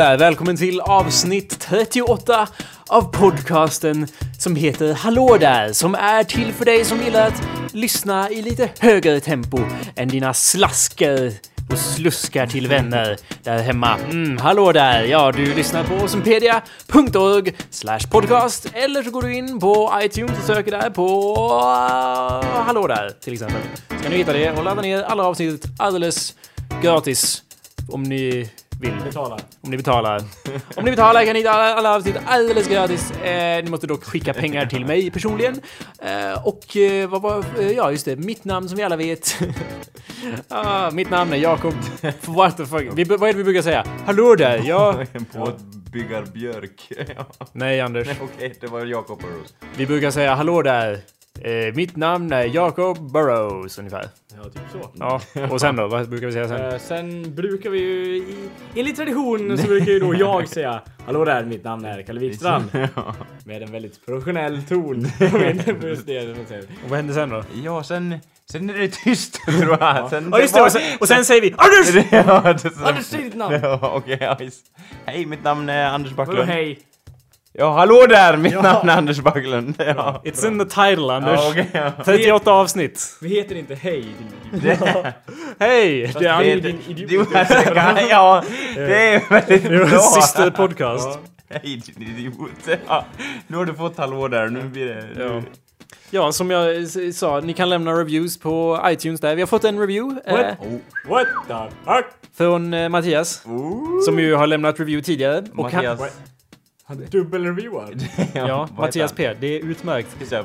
Där! Välkommen till avsnitt 38 av podcasten som heter Hallå där! Som är till för dig som gillar att lyssna i lite högre tempo än dina slaskar och sluskar till vänner där hemma. Mm, hallå där! Ja, du lyssnar på sympedia.org slash podcast eller så går du in på iTunes och söker där på ah, Hallå där till exempel. Så kan du hitta det och ladda ner alla avsnitt alldeles gratis om ni vill. Betalar. Om ni betalar. Om ni betalar kan ni hitta alla, alla avsnitt alldeles gratis. Eh, ni måste dock skicka pengar till mig personligen. Eh, och eh, vad var... Eh, ja, just det. Mitt namn som vi alla vet. ah, mitt namn är Jakob. What the fuck? Vi, vad är det vi brukar säga? Hallå där! Ja... Båtbyggarbjörk. Ja. Nej, Anders. Okej, det var Jakob Burrows. Vi brukar säga hallå där. Eh, mitt namn är Jacob Burrows ungefär. Ja, typ så. Ja, och sen då? Vad brukar vi säga sen? Eh, sen brukar vi ju i enligt tradition så brukar ju då jag säga Hallå där, mitt namn är Kalle Wikstrand. Med en väldigt professionell ton. Jag vet inte vad just det man säger. Och vad händer sen då? Ja, sen, sen är det tyst tror jag. Sen, Ja, just det! Och sen, och sen säger vi Anders! ja, Anders, säg ditt namn! Ja, okej, ja, visst. Hej, mitt namn är Anders Vadå Backlund. hej? Ja, hallå där! Mitt Ja. namn är Anders Backlund. Ja. It's in the title, Anders. Ja, okej, ja. 38 avsnitt. Vi heter inte hej. din- Det, Hej! Det är det är Anders. din idiot. Ja, det är väldigt Det är vår bra. sista podcast. Hej din idiot. Ja, nu har du fått hallå där, nu blir det... Ja. Ja, som jag sa, ni kan lämna reviews på iTunes där. Vi har fått en review eh, What? What the fuck? från eh, Mattias. Oh. Som ju har lämnat review tidigare. Och han, Han dubbelreviewad. ja, vad Mattias? P. Det är utmärkt. Ska jag säga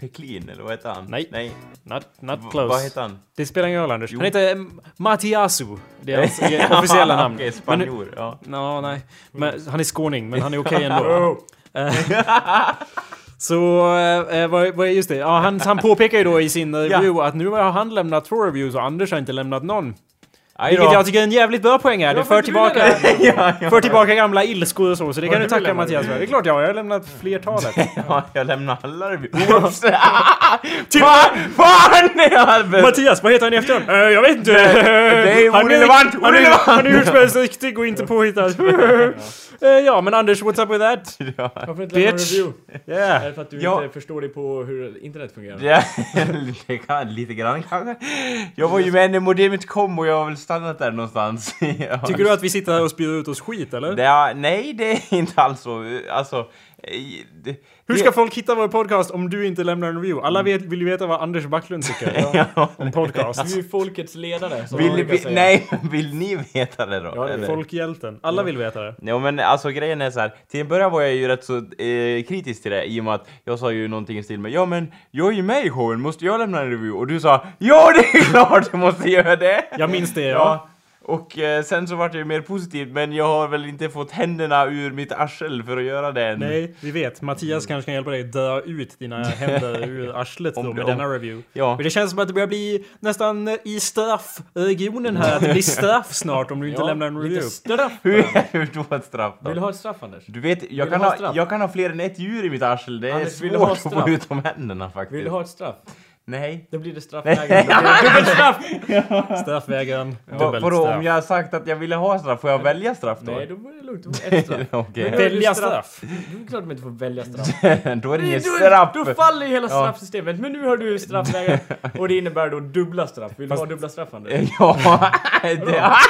Peklin, eller vad heter han? Nej. Nej. Not, not V- close. Vad heter han? Det spelar ingen roll, Anders. Jo. Han heter Mattiasu. Det är hans eh, officiella namn. Okej, Men, spanjor. Ja. no, nej. Men, han är skåning, men han är okej ändå. Oh. Eh, Så, eh, eh, vad, vad är just det? Ja, han, han påpekar ju då i sin review att nu har han lämnat två reviews och Anders har inte lämnat någon. Vilket jag tycker är en jävligt bra poäng här. Det Varför för du tillbaka, ja, ja. för tillbaka gamla ilskor och så, så det kan du du tacka Mattias för. Det är klart jag har, jag har lämnat flertalet. ja, jag lämnar alla. Oops! Fan! Mattias, vad heter han i efternamn? Eh, jag vet inte. det är orelevant, Han är, orelevant. han är hur som helst riktig och inte påhittad. Eh, ja, men Anders, what's up with that? Ja. Varför inte lämna en Bitch. review? Yeah. Är det för att du Ja. inte förstår dig på hur internet fungerar? Ja, lite, grann- kanske. Jag var ju med när modemet kom och jag har väl stannat där någonstans. Ja. Tycker du att vi sitter här och spyr ut oss skit, eller? Det är, nej, det är inte alls så. Alltså... eh, Det, Hur ska folk hitta vår podcast om du inte lämnar en review? Alla vet, vill ju veta vad Anders Backlund tycker Ja. om podcast. Du är ju folkets ledare. som Vill, vi, nej, vill ni veta det då? Ja, det är eller? Folkhjälten. Alla vill veta det. Ja men alltså grejen är så här. till en början var jag ju rätt så eh, kritisk till det i och med att jag sa ju någonting i stil med Ja men jag är ju med i showen, måste jag lämna en review? Och du sa Ja det är klart du måste göra det! Jag minns det, ja. Ja. Och eh, sen så vart jag ju mer positiv men jag har väl inte fått händerna ur mitt arsel för att göra det än. Nej, vi vet. Mattias kanske kan hjälpa dig dö ut dina händer ur arslet då med om- denna review. Ja. Men det känns som att det börjar bli nästan i straffregionen här, att det blir straff snart om du inte Ja, lämnar en lite review. straff. Hur, hur då ett straff då? Vill du ha ett straff Anders? Du vet, jag Vill kan, ha ha, jag kan ha fler än ett djur i mitt arsel. Det är Anders, vill du ha svårt att få ut de händerna faktiskt. Vill du ha ett straff? Nej. Då blir det det dubbelstraff! Straffvägran, dubbelt Vadå, om jag har sagt att jag ville ha straff, får jag välja straff då? Nej, då är det lugnt. Då får du ett straff. Är Välja det straff. Det är klart att man inte får välja straff. då är det inget straff! Då faller ju hela straffsystemet. Men nu har du straffvägen och det innebär då dubbla straff. Vill du ha dubbla straff Anders? ja, det,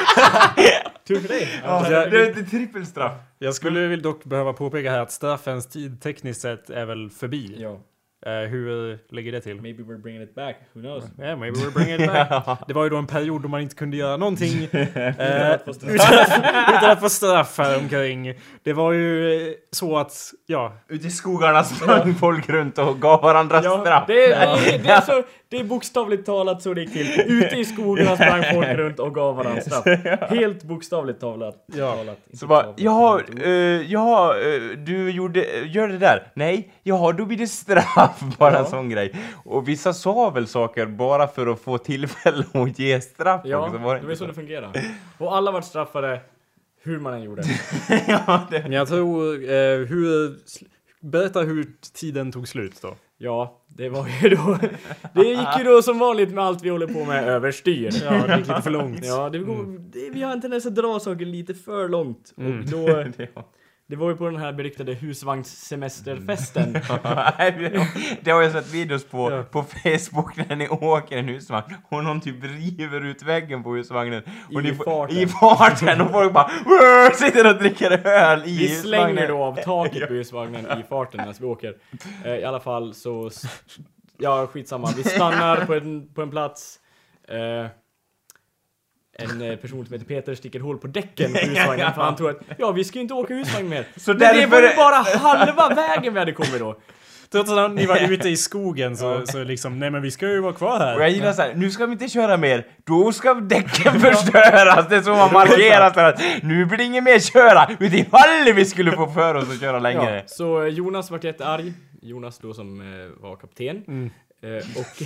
Tur för dig! ja, det är trippelstraff. Jag skulle väl dock behöva påpeka här att straffens tid tekniskt sett är väl förbi. Ja. Eh, hur ligger det till? Maybe we're bringing it back. Who knows? Yeah, maybe we're bringing it back. Det var ju då en period då man inte kunde göra någonting straff. utan, att, utan att få straff omkring. Det var ju eh, så att, ja, Ute i skogarna sprang folk runt och gav varandra Ja, straff. det, är, det, det, är så, det är bokstavligt talat så det gick till. Ute i skogarna sprang folk runt och gav varandra straff. Helt bokstavligt talat. Ja. talat. Så bara, jaha, uh, jaha, eh, du gjorde, eh, gör det där? Nej, jaha, då blir det straff. Bara Ja. en sån grej. Och vissa sa väl saker bara för att få tillfälle att ge straff Ja, också. Var det var så det fungerar. Och alla vart straffade hur man än gjorde. ja, det, men jag tror, eh, hur, berätta hur tiden tog slut då. Ja, det var ju då... Det gick ju då som vanligt med allt vi håller på med överstyr. Ja, det gick lite för långt. Ja, det går, det, vi har en tendens att dra saker lite för långt. Mm. Och då, det var ju på den här beryktade husvagnssemesterfesten. det har jag sett videos på, Ja. på Facebook när ni åker en husvagn och någon typ river ut väggen på husvagnen. Och I ni farten. I farten och folk bara sitter och dricker öl i Vi slänger husvagnen. då av taket på husvagnen i farten när vi åker. Eh, I alla fall så... Ja, skitsamma. Vi stannar på en, på en plats. En eh, person som heter Peter sticker hål på däcken på husvagnen för han tror att ja, vi ska ju inte åka husvagn mer. Så Men det var ju bara halva vägen vi hade kommit då. Trots att ni var ute i skogen så, så liksom, nej men vi ska ju vara kvar här. Och jag gillar såhär, nu ska vi inte köra mer, då ska däcken förstöras! Det är så man markerar för att nu blir det inget mer köra, utifall vi skulle få för oss att köra längre. Ja, så eh, Jonas vart jättearg. Jonas då som eh, var kapten. Mm. Och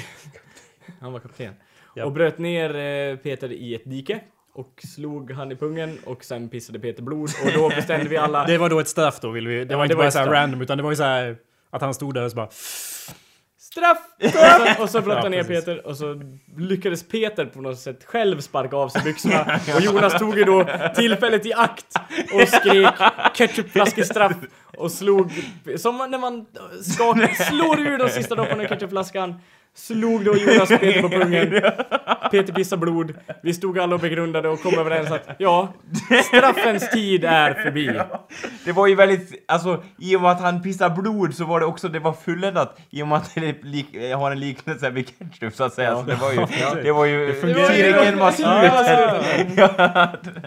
han var kapten. Ja. Och bröt ner eh, Peter i ett dike. Och slog han i pungen och sen pissade Peter blod. Och då bestämde vi alla... Det var då ett straff då, vill vi. Det Ja, var inte det bara ett så här straff. random, utan det var ju så här att han stod där och så bara... Straff! Och så, och så bröt Ja, han ner. Peter och så lyckades Peter på något sätt själv sparka av sig byxorna. Och Jonas tog ju då tillfället i akt och skrek ketchupflaskestraff och slog, som när man skak, slår ur de sista dropparna i ketchupflaskan. Slog då Jonas Peter på pungen. Peter pissade blod. Vi stod alla och begrundade och kom överens att ja, straffens tid är förbi. Det var ju väldigt, alltså i och med att han pissar blod så var det också, det var fulländat i och med att det lik, har en liknelse med ketchup så att säga. Så det var ju, det var ju... fungerar. Tillräckligt var slut.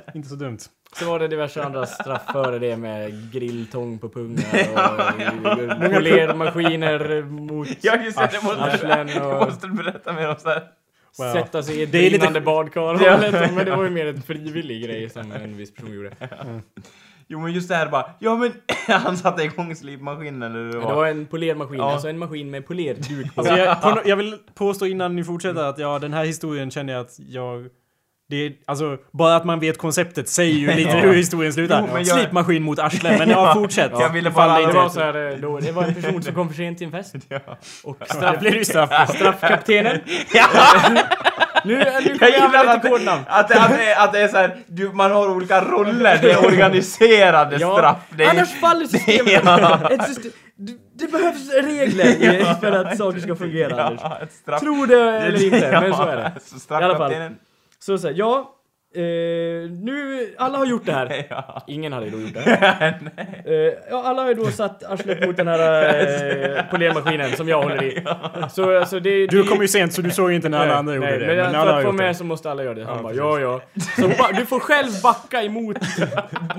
Inte så dumt. Så var det diverse andra straff före det med grilltång på pungar och polermaskiner mot Ja just det, det måste, arslen du och måste berätta mer om så här. Wow. sätta sig i ett Det är lite- badkar. Ja. Men det var ju mer en frivillig grej som en viss person gjorde. Jo men just det här bara, ja men han satte igång slipmaskinen eller det Det var. var en polermaskin, Ja. alltså en maskin med polerduk på. Alltså jag, på, jag vill påstå innan ni fortsätter att ja, den här historien känner jag att jag... Det är, alltså, bara att man vet konceptet säger ju lite hur historien slutar. Jo, men jag- Slipmaskin mot arslen, men ja, fortsätt. Jag ville bara- det inte var, så här, då, det var en person som kom för sent till en fest. Och Där straff, ju straff på. straffkaptenen. Nu, nu kommer Jag använda att, lite kodnamn. att, att, att, det, att det är såhär, du, man har olika roller, det är organiserade Ja, straff. Det är, annars faller systemet. Ja. Ett system, det, det behövs regler för att saker ska fungera ja, ett straff. Tro det eller inte, men så är det. Så I alla fall. Så säger ja, eh, nu, alla har gjort det här. Ja. Ingen hade då gjort det här. Eh, ja, alla har ju då satt arslet mot den här eh, polermaskinen som jag håller i. Så, alltså det, Du det- kom ju sent så du såg inte när alla andra gjorde nej, det. Men, Men, för alla att få gjort med det. så måste alla göra det. Han Ja, bara, ja ja. Så ba, du får själv backa emot,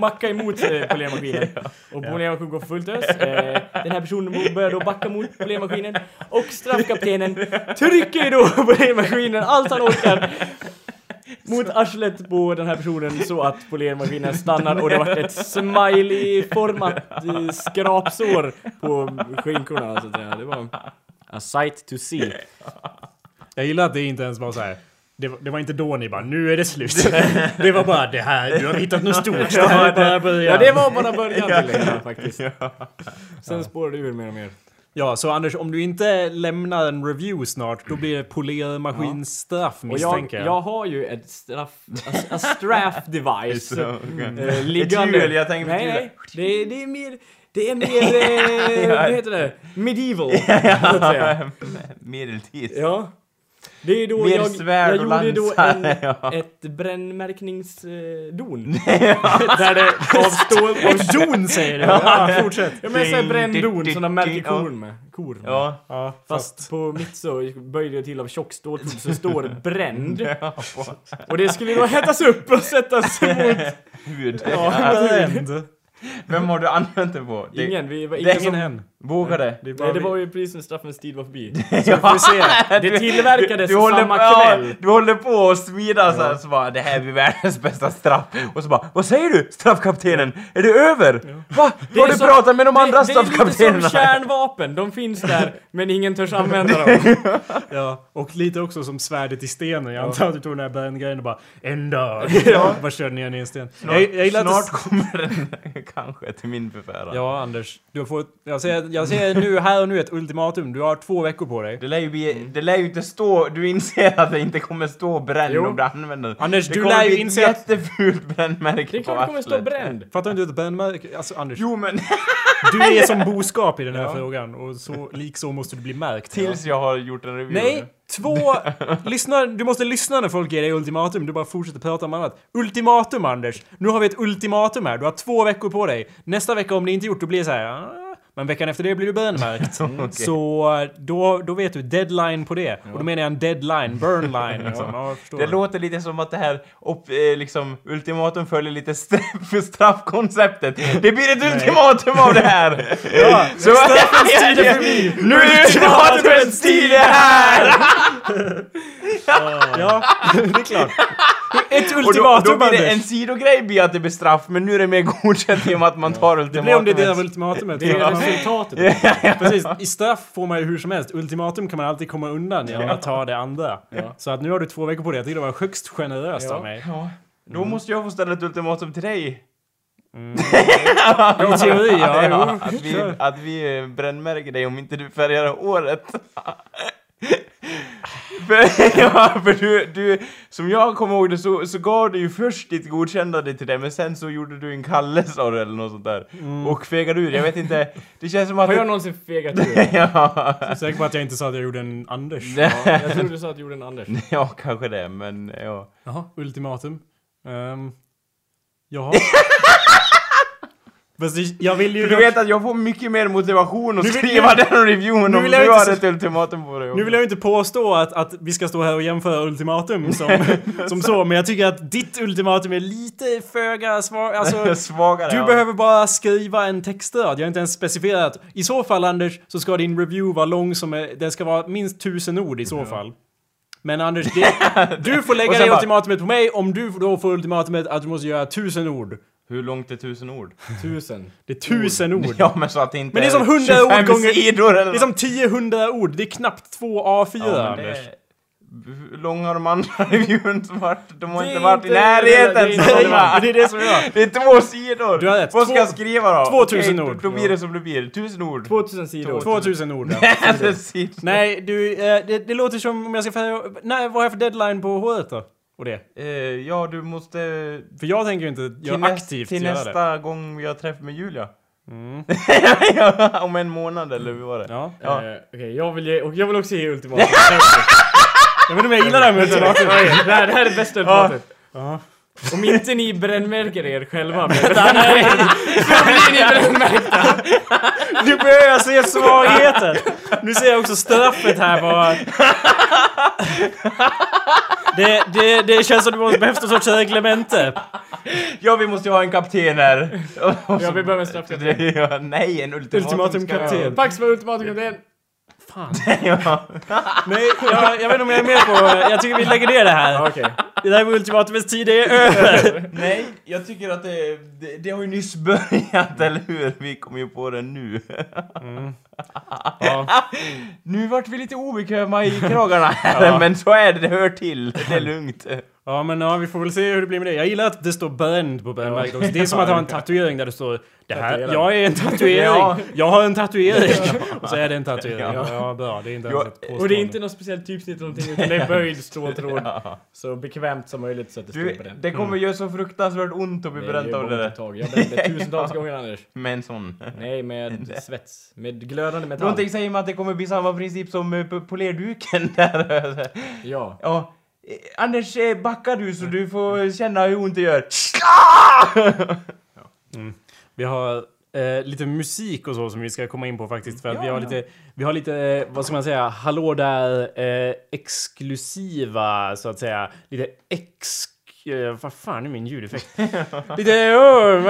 backa emot eh, polermaskinen. Och polermaskinen går fullt ös. Eh, den här personen börjar då backa mot polermaskinen. Och straffkaptenen trycker då på polermaskinen allt han orkar. Mot arslet på den här personen så att polermaskinen stannar och det vart ett smiley-format eh, skrapsår på skinkorna. Så. Det var a sight to see. Jag gillar att det inte ens var så här. Det var, det var inte då ni bara, nu är det slut. det var bara det här, du har hittat något stort. Det här är bara början. Ja, det var bara början till det hela faktiskt. Sen spårade det ur mer och mer. Ja, så Anders, om du inte lämnar en review snart, då blir det polermaskinstraff Och jag, misstänker jag. jag har ju ett straff, a, a straff device Så, okej. eh, liggande. hjul, jag tänker på nej, ett nej, det, är- det är mer, det är mer, eh, vad heter det? Medieval, säga. Medeltid. Ja. Det är då Mer jag, svärd jag gjorde då en, ja. ett brännmärkningsdon. Där det av stål... Av Don säger du! Ja, fortsätt. Ja men såhär bränndon som de märker ding, kor ja. med. Kor med. Ja. Ja, Fast på mitt så böjde jag till av tjock ståltråd så det står bränd. Ja, på Och det skulle då hettas upp och sättas mot... hud. Ja, Bränd. Vem har du använt det på? Det, Ingen, vi var ingen som... Ingen. Vågade? Det Nej, det var ju precis när straffens tid var förbi. Så vi får se. Det tillverkades du håller, samma ja, kväll. du håller på att smida så här, så bara det här blir världens bästa straff. Och så bara, vad säger du straffkaptenen? Är det över? Va? Det Har du som- pratat med de andra det, det är lite som straffkaptenerna? kärnvapen, de finns där men ingen törs använda dem. Ja, och lite också som svärdet i stenen. Jag antar att du tog den här bränngrejen och bara En dag. Ja. Bara körde ner den i en sten. Jag, jag att Snart kommer en Kanske till min förfäran. Ja, Anders. Du har fått, jag, ser, jag ser nu här och nu ett ultimatum. Du har två veckor på dig. Det lär, ju bli, det lär ju inte stå, du inser att det inte kommer stå bränd Jo. om du använder den. Anders, det du kommer lär ju bli ett inse att- jättefult brännmärke Det är klart det kommer stå bränd. Fattar inte du ett brännmärke? Alltså Anders, Jo men, du är som boskap i den här frågan och så, lik så måste du bli märkt. tills jag har gjort en review. Nej, två... lyssna, du måste lyssna när folk ger dig ultimatum. Du bara fortsätter prata om annat. Ultimatum, Anders! Nu har vi ett ultimatum här. Du har två veckor på dig. Nästa vecka, om det inte gjort, då blir det så här... Men veckan efter det blir du brännmärkt. Så eh, då, då vet du, deadline på det. Och då menar jag en deadline, burn line liksom. Ja, förstår. Det låter lite som att det här upp, eh, liksom, ultimatum följer lite straff, straffkonceptet. Det blir ett ultimatum av det här! Ja, Så, straffens tid är förbi! Nu är ultimatumets tid är här! Ja, det är klart. Ett Och då, ultimatum, då blir det en sidogrej blir att det blir straff, men nu är det mer godkänt i och med att man tar Det blir om det är del av ultimatumet. ultimatumet. Det är Ja. resultatet. Precis, i straff får man ju hur som helst. Ultimatum kan man alltid komma undan genom att ta det andra. Ja. Så att nu har du två veckor på dig. Jag tycker det var högst generöst Ja. av mig. Ja, då måste jag få ställa ett ultimatum till dig. I teori, ja. Ja, Jo, att vi, att vi brännmärker dig om inte du färgar håret. för, ja, för du, du, som jag kommer ihåg det så, så gav du ju först ditt godkännande till det, men sen så gjorde du en kallelse av det eller något sånt där. Och fegade ur, jag vet inte, det känns som att... Har jag någonsin fegat ur? ja, är säker på att jag inte sa att jag gjorde en Anders. Ja, jag tror du sa att du gjorde en Anders. ja, kanske det, men ja. Jaha, ultimatum. Um, jaha. Fast det- jag vill ju... För du vet att jag får mycket mer motivation att skriva den reviewen om du jag inte har ett ultimatum på dig. Nu vill jag ju inte påstå att, att vi ska stå här och jämföra ultimatum som, som så, men jag tycker att ditt ultimatum är lite föga svar. Alltså, Svagare. Du ja. behöver bara skriva en textrad, jag har inte ens specifierat. I så fall Anders, så ska din review vara lång som är, den ska vara minst tusen ord i så fall. Men Anders, det, du får lägga det ultimatumet på mig om du då får ultimatumet att du måste göra tusen ord. Hur långt är tusen ord? Tusen. Det är tusen ord. Ja, men så att det inte Men det är som 100 ord 25 gånger- sidor eller Det är som 10 ord, det är knappt två A4 Ja, Anders. det- Hur långa har de andra reviewen varit? De har Det är inte varit i inte- närheten det är inte långa. men det är det som är. Det är två sidor! Du har rätt. Vad ska Två- jag skriva då? 2000 Okej, ord. Då, blir det som det blir. Tusen ord. 2000 sidor. 2000 ord. Nej, du, eh, det, det låter som om jag ska. Nej, vad har jag för deadline på håret då? Och det? Eh, ja, du måste... För jag tänker ju inte göra Till, näs- aktivt till göra det. nästa gång vi har träff med Julia. Mm. om en månad eller hur var det? Ja. Ja. Eh, Okej, jag vill ge, och jag vill också ge ultimatum. Jag vet inte om jag gillar det här med ultimatum. Det, här, det här är det bästa ultimatet. Ja. Om inte ni brännmärker er själva med det här, så blir ni brännmärkta. Nu börjar jag se svagheten! Nu ser jag också straffet här bara. Det, det, det känns som det måste behövs någon sorts reglemente. Ja, vi måste ju ha en kapten här. Ja, vi behöver en straffkapten. ja, nej, en ultimatum. Ultimatumkapten. Pax för ultimatumkapten. Fan. ja. Nej, jag, jag vet inte om jag är med på... Jag tycker vi lägger ner det här. Okej. Det där med ultimatumets tid är över. Nej, jag tycker att det, det, det har ju nyss börjat, eller hur? Vi kommer ju på det nu. Ja. Nu vart vi lite obekväma i kragarna här, men så är det, det hör till. Det är lugnt. Ja men ja, vi får väl se hur det blir med det. Jag gillar att det står bränd på brännmärket också. Det är som att ha en tatuering där det står det här, jag är en tatuering. Ja. Jag har en tatuering. Och så är det en tatuering. Ja. Ja, bra. Det är inte ens ett. Och det är inte något speciellt typsnitt eller någonting, utan det är böjd ståltråd. Ja. Så bekvämt som möjligt så att det står på den. det kommer göra så fruktansvärt ont att bli bränd av det där. Tag. Jag brände tusentals gånger Anders. Med en sån. Nej, med svets. Med glödande metall. Någonting säger mig att det kommer bli samma princip som eh, polerduken där. Ja. Ja. Eh, Anders, eh, backa du så du får känna hur ont det gör. Vi har eh, lite musik och så som vi ska komma in på faktiskt. För att vi Ja. har lite, vi har lite, eh, vad ska man säga, hallå där, eh, exklusiva så att säga. Lite ex... Eh, vad fan är min ljudeffekt? lite... Oh,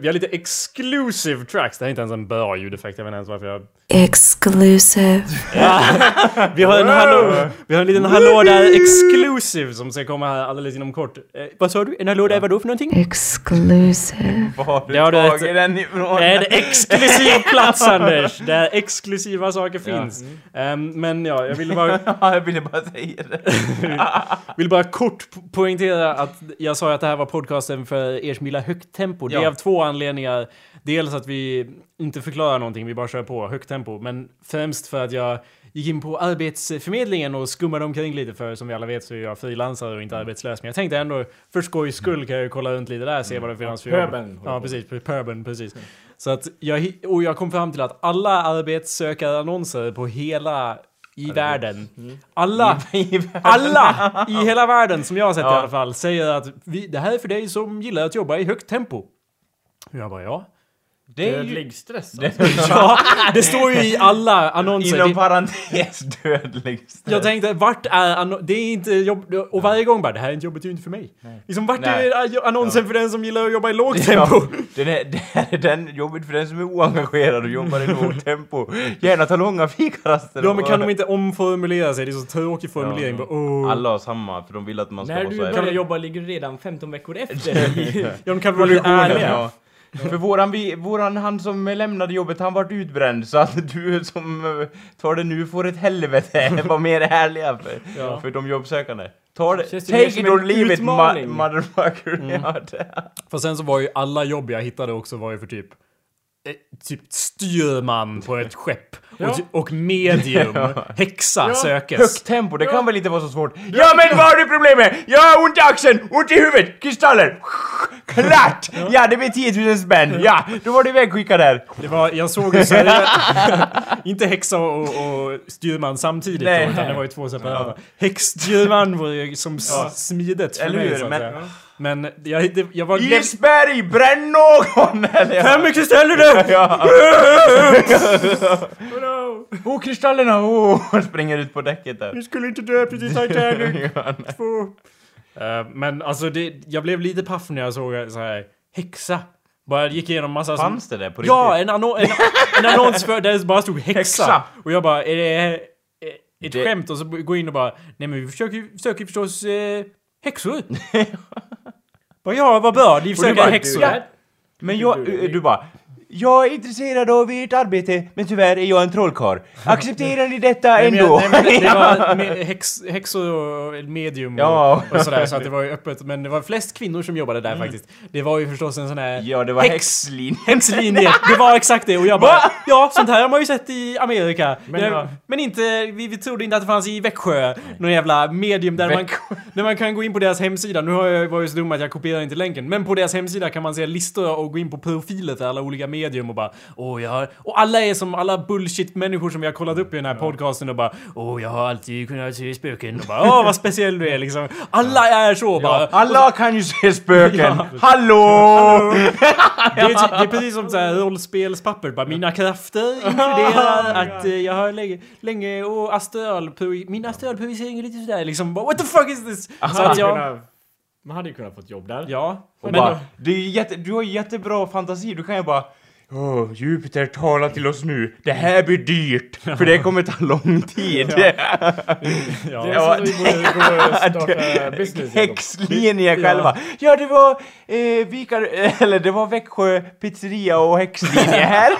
vi har lite exclusive tracks. Det här är inte ens en bra ljudeffekt. Jag vet inte ens varför jag... Exclusive. Vi har en hallå, vi har en liten hallå där exclusive som ska komma här alldeles inom kort. Eh, vad sa du? En hallå där vadå för någonting? Exclusive. Var har du tagit den ifrån? Det är en exklusiv plats Anders! Där exklusiva saker finns. Ehm, men ja, jag ville bara, Ja, jag ville bara säga det. vill bara kort kort po- poängtera att jag sa att det här var podcasten för er som gillar högt tempo. Det är Ja. av två anledningar. Dels att vi inte förklarar någonting, vi bara kör på högt tempo. Men främst för att jag gick in på Arbetsförmedlingen och skummade omkring lite för som vi alla vet så är jag frilansare och inte arbetslös. Men jag tänkte ändå, för skojs skull kan jag ju kolla runt lite där, se vad det finns för jobb. Ja, precis. Pöbeln, precis. Så att jag, och jag kom fram till att alla arbetssökarannonser på hela i världen. Alla, alla i hela världen som jag har sett i Ja. alla fall säger att vi, det här är för dig som gillar att jobba i högt tempo. Jag bara ja. Det är ju Dödlig stress alltså. Ja, det står ju i alla annonser. inom parentes dödlig stress. jag tänkte, vart är anno- Det är inte jobb... Och varje gång bara, det här är inte jobbet ju inte för mig. Liksom, vart Nej. är annonsen för den som gillar att jobba i lågt Ja, tempo? den är, det här är den jobbigt för den som är oengagerad och jobbar i lågt tempo. Gärna ta långa fikaraster. Ja men kan de inte omformulera sig? Det är så tråkig formulering. Ja. Bara, åh. Alla har samma, för de vill att man ska När vara du så här. börjar jobba ligger du redan 15 veckor efter. Ja, de kan vara lite ärliga. Ja. För våran, vi, våran, han som lämnade jobbet, han vart utbränd. Så att du som eh, tar det nu får ett helvete. Var mer ärliga för, Ja. för de jobbsökande. Ta det, Känns det take it or leave it, ma- motherfucker. Ja, det. För sen så var ju alla jobb jag hittade också var ju för typ eh, Typ styrman på ett skepp. Ja. Och, medium. Häxa sökes. Högt tempo, det kan väl inte vara så svårt? Ja men vad har du problem med? Jag har ont i axeln, ont i huvudet, kristaller! Klart! Ja det blir 10 000 spänn, ja! Då var du ivägskickad där. Det var, jag såg ju seriöst... inte häxa och, och styrman samtidigt Nej. då, utan det var ju två separata. Häxstyrman var ju som smidet för Eller mig hur? så att Men-. Men jag, det, jag var... Isberg, bränn någon! Eller Hur mycket ställer du? Ja. Oh no! Åh, kristallerna! Åh! Springer ut på däcket där. Du skulle inte dö precis Titanic. Ja. Två. Eh, men alltså det, jag blev lite paff när jag såg så här häxa. Bara gick igenom massa... som- Fanns det där på Ja, riktigt? en, anno en, en annons för, där det bara stod häxa. Häxa. Och jag bara, är det ett Det- skämt? Och så går jag in och bara, nej men vi försöker, försöker förstås eh, häxor. vad bra, ni försöker bara, häxor. ja. Men jag, du bara jag är intresserad av ert arbete, men tyvärr är jag en trollkarl. Accepterar ni detta Nej, men jag- ändå? nej, men det, var med, häx, häxor och medium Ja. och, och sådär, så att det var ju öppet. Men det var flest kvinnor som jobbade där faktiskt. Det var ju förstås en sån här Ja, det var häx, häxlinje. Det var exakt det. Och jag bara, ja, sånt här har man ju sett i Amerika. Men, Men, ja. men inte, vi, vi trodde inte att det fanns i Växjö. Någon jävla medium där man, där man kan gå in på deras hemsida. Nu har jag var ju så dum att jag kopierar inte länken. Men på deras hemsida kan man se listor och gå in på profiler för alla olika medium och bara, åh jag har, Och alla är som alla bullshit-människor som har kollat upp i den här podcasten och bara, åh jag har alltid kunnat se spöken. Och bara, åh vad speciell du är liksom. Alla är så bara. Alla kan ju se spöken! Ja. Hallå! Det är, ty- det är precis som så här rollspelspapper. Bara, mina krafter inkluderar att eh, jag har länge, länge och astral... Min astralprovisering är lite sådär liksom. Bara, What the fuck is this? Man Så att ju jag... man hade ju kunnat fått jobb där. Ja. Och Men, bara, är ju jätte, du har jättebra fantasi, du kan ju bara Åh, Jupiter tala till oss nu. Det här blir dyrt, för det kommer ta lång tid. ja. Det är Ja, så att vi borde gå och starta business. Häxlinje själva. Ja, det var eh, Vikar, eller det var Växjö pizzeria och häxlinje här.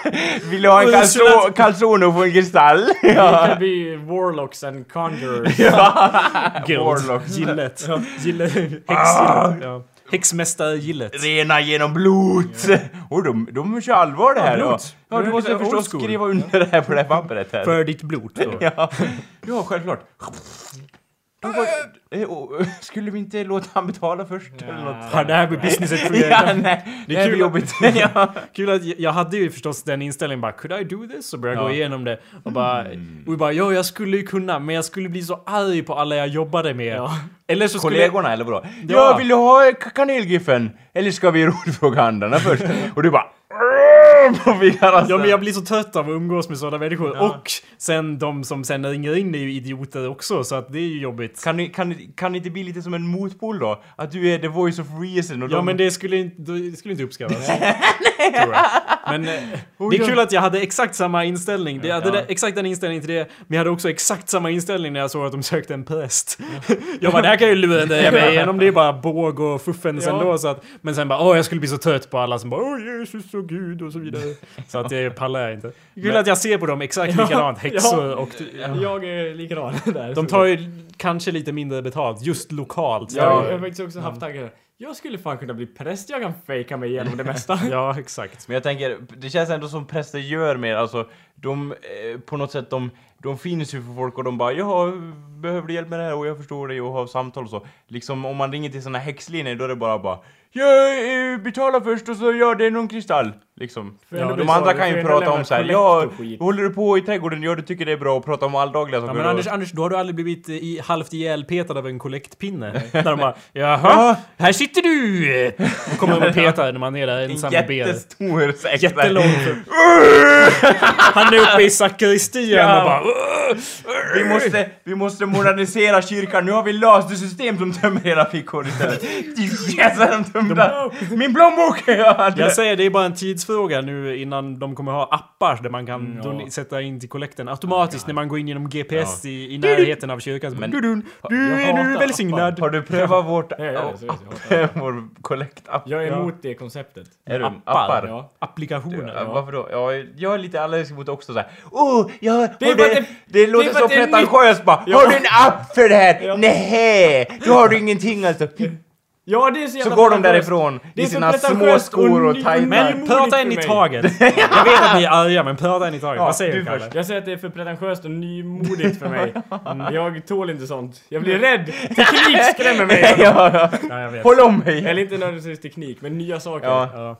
Vill du ha en Och calzo, Sula- calzone och få en kristall? Ja. kan bli warlocks and conjurers. Guild. Warlocks. Gillet. Gillet. Häx, Ah. ja. Häxmästare Gillet. Rena genom blod! Och de, de kör allvar det här blod. då. Ja, du måste förstås skriva under det här på det här pappret här. För ditt blod då. Ja, ja självklart. Då var, eh, skulle vi inte låta han betala först? Eller något? Ja, det här blir businesset för Ja, nej. Det, är kul jobbigt. ja. Kul att jag- jag hade ju förstås den inställningen bara Could I do this? Och började Ja. gå igenom det och bara Och bara ja jag skulle ju kunna men jag skulle bli så arg på alla jag jobbade med. Ja. Eller så skulle Kollegorna eller vadå? Ja. Ja. vill ha ka- kanelgiffen? Eller ska vi rådfråga andarna först? Och du bara... På fingrarna Ja men jag blir så trött av att umgås med sådana människor. Ja. Och sen de som sen ringer in är ju idioter också så att det är ju jobbigt. Kan, ni, kan, kan det inte bli lite som en motpol då? Att du är the voice of reason och Ja de... men det skulle inte, det skulle inte uppskattas. tror jag. Men eh, det är kul att jag hade exakt samma inställning. Jag hade exakt den inställningen till det, men jag hade också exakt samma inställning när jag såg att de sökte en präst. Jag bara, det här kan ju lura mig igenom, det är bara båg och fuffens Ja. ändå. Så att, men sen bara, åh jag skulle bli så trött på alla som bara, åh Jesus och Gud och så vidare. Så att det pallar jag inte. Kul att jag ser på dem exakt likadant, häxor och... Jag är likadan där. De tar ju kanske lite mindre betalt, just lokalt. Ja, jag har faktiskt också haft tankar. Jag skulle fan kunna bli präst, jag kan fejka mig igenom det mesta. ja exakt. Men jag tänker, det känns ändå som präster gör mer, alltså de, eh, på något sätt, de, de finns ju för folk och de bara ja, behöver du hjälp med det här och jag förstår dig och har samtal och så. Liksom om man ringer till såna häxlinjer då är det bara bara ja, eh, betala först och så gör det någon kristall. Liksom. Ja, de andra så- kan ju prata om så här, ja, håller du på i trädgården, ja du tycker det är bra att prata om alldagliga saker. Ja, men och- Anders, Anders, då har du aldrig blivit eh, i, halvt ihjälpetad av en kollektpinne. Där de bara Jaha, här sitter du! Och kommer de och petar när man är där en ensam och ber. jättestor säck. Jättelång. Han är uppe i sakristian Ja. och bara Vi måste, vi måste modernisera kyrkan, nu har vi löst ett system som tömmer hela fickor istället. Yes, de! Min plånbok! Ja, Jag säger det är bara en tidsfråga nu innan de kommer ha appar där man kan ja. don- sätta in till kollekten automatiskt när man går in genom GPS i, i närheten av kyrkan. Men- du, du, är nu välsignad. Har du prövat vårt... Vår kollectapp? Jag är emot det konceptet. Är du? Appar. Applikationer. Varför då? Ja, jag är lite allergisk mot också såhär Åh, jag har... Det det, det- det låter så pretentiöst bara Ja. Har du en app för det här? Ja. Nej, Då har du ingenting alltså. Ja, det är så Så går de därifrån Det är i sina små skor och tajta... Men prata en i taget. Jag vet att ni är arga, men prata en i taget. Ja, Vad säger du Kalle? först. Jag säger att det är för pretentiöst och nymodigt för mig. Jag tål inte sånt. Jag blir rädd. Teknik skrämmer mig. ja, ja. Ja, jag vet. Håll om mig! Eller inte nödvändigtvis teknik, men nya saker. Ja.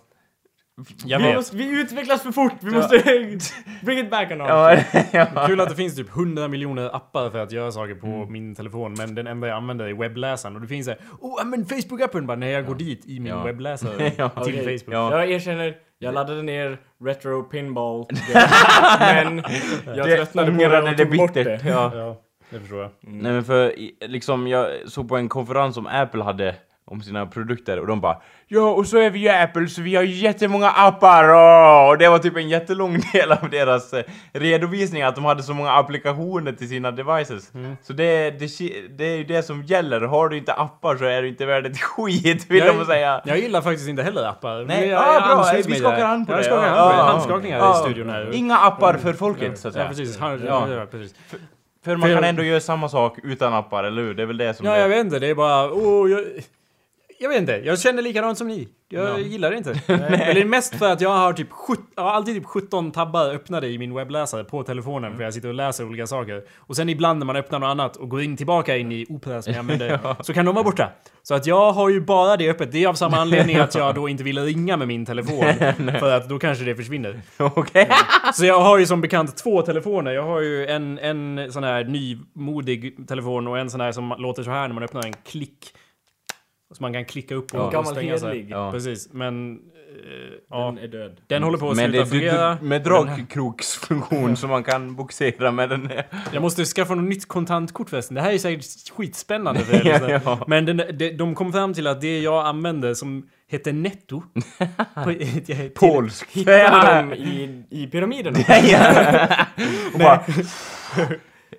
Ja. Jag vi, vet. måste, vi utvecklas för fort. Vi måste bring it back on Ja, ja. Kul att det finns typ 100 miljoner appar för att göra saker på min telefon, men den enda jag använder är webbläsaren. Och det finns såhär, oh, använd Facebook-appen! Bara när jag går dit i min Ja. webbläsare Ja. till Okej. Facebook. Ja. Jag erkänner, jag laddade ner Retro Pinball. men jag Det tröttnade på det och tog bort det. Ja. Ja, det förstår jag. Nej men för liksom, jag såg på en konferens som Apple hade om sina produkter och de bara Ja, och så är vi ju Apple så vi har jättemånga appar åh!" och det var typ en jättelång del av deras eh, redovisning att de hade så många applikationer till sina devices. Så det, det, det är ju det som gäller, har du inte appar så är du inte värd ett skit vill de säga. Jag gillar faktiskt inte heller appar. Nej, jag, ah, jag bra, vi skakar hand på Ja, det. Jag Ja, ja, Handskakningar ja. i studion här. Inga appar för folket så att Ja, säga. precis. Han, Ja. ja. precis. För man kan ändå göra samma sak utan appar, eller hur? Det är väl det som Ja, är... jag vet inte. Det är bara... Oh, jag, jag vet inte. Jag känner likadant som ni. Jag Ja. gillar det inte. Eller mest för att jag har typ 17, jag har alltid typ 17 tabbar öppnade i min webbläsare på telefonen för jag sitter och läser olika saker. Och sen ibland när man öppnar något annat och går in tillbaka in i Opera som jag använder så kan de vara borta. Så att jag har ju bara det öppet. Det är av samma anledning att jag då inte vill ringa med min telefon. för att då kanske det försvinner. Okej. Så jag har ju som bekant två telefoner. Jag har ju en, en sån här nymodig telefon och en sån här som låter så här när man öppnar en klick. Så man kan klicka upp och, Ja. och stänga sig. Ja. Precis, men... eh, ja, Den är död. den håller på att Men sluta det, fungera. du, med dragkroksfunktion så man kan boxera med den. Jag måste skaffa något nytt kontantkort förresten. Det här är säkert skitspännande för er. Ja. Men den, de, de kom fram till att det jag använde som heter netto... Polskt. Hittade dem i, i pyramiderna? Och bara,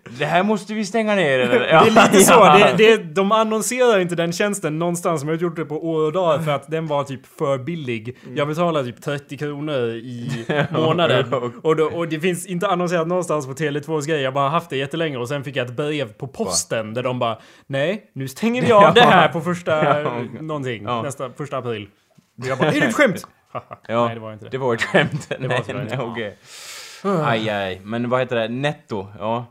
det här måste vi stänga ner eller? Det är lite så. Ja. Det, det, de annonserar inte den tjänsten någonstans. De har gjort det på år och dag för att den var typ för billig. Jag betalar typ 30 kronor i månaden. Och, då, och det finns inte annonserat någonstans på Tele2s grej. Jag har bara haft det jättelänge och sen fick jag ett brev på posten där de bara Nej, nu stänger vi av det här på första Ja. någonting. Ja. Nästa första april. Och jag bara, är det ett skämt? Ja, Nej, det var inte det. Det var ett skämt. var nej, nej, okej. Aj, aj. Men vad heter det? Netto? Ja.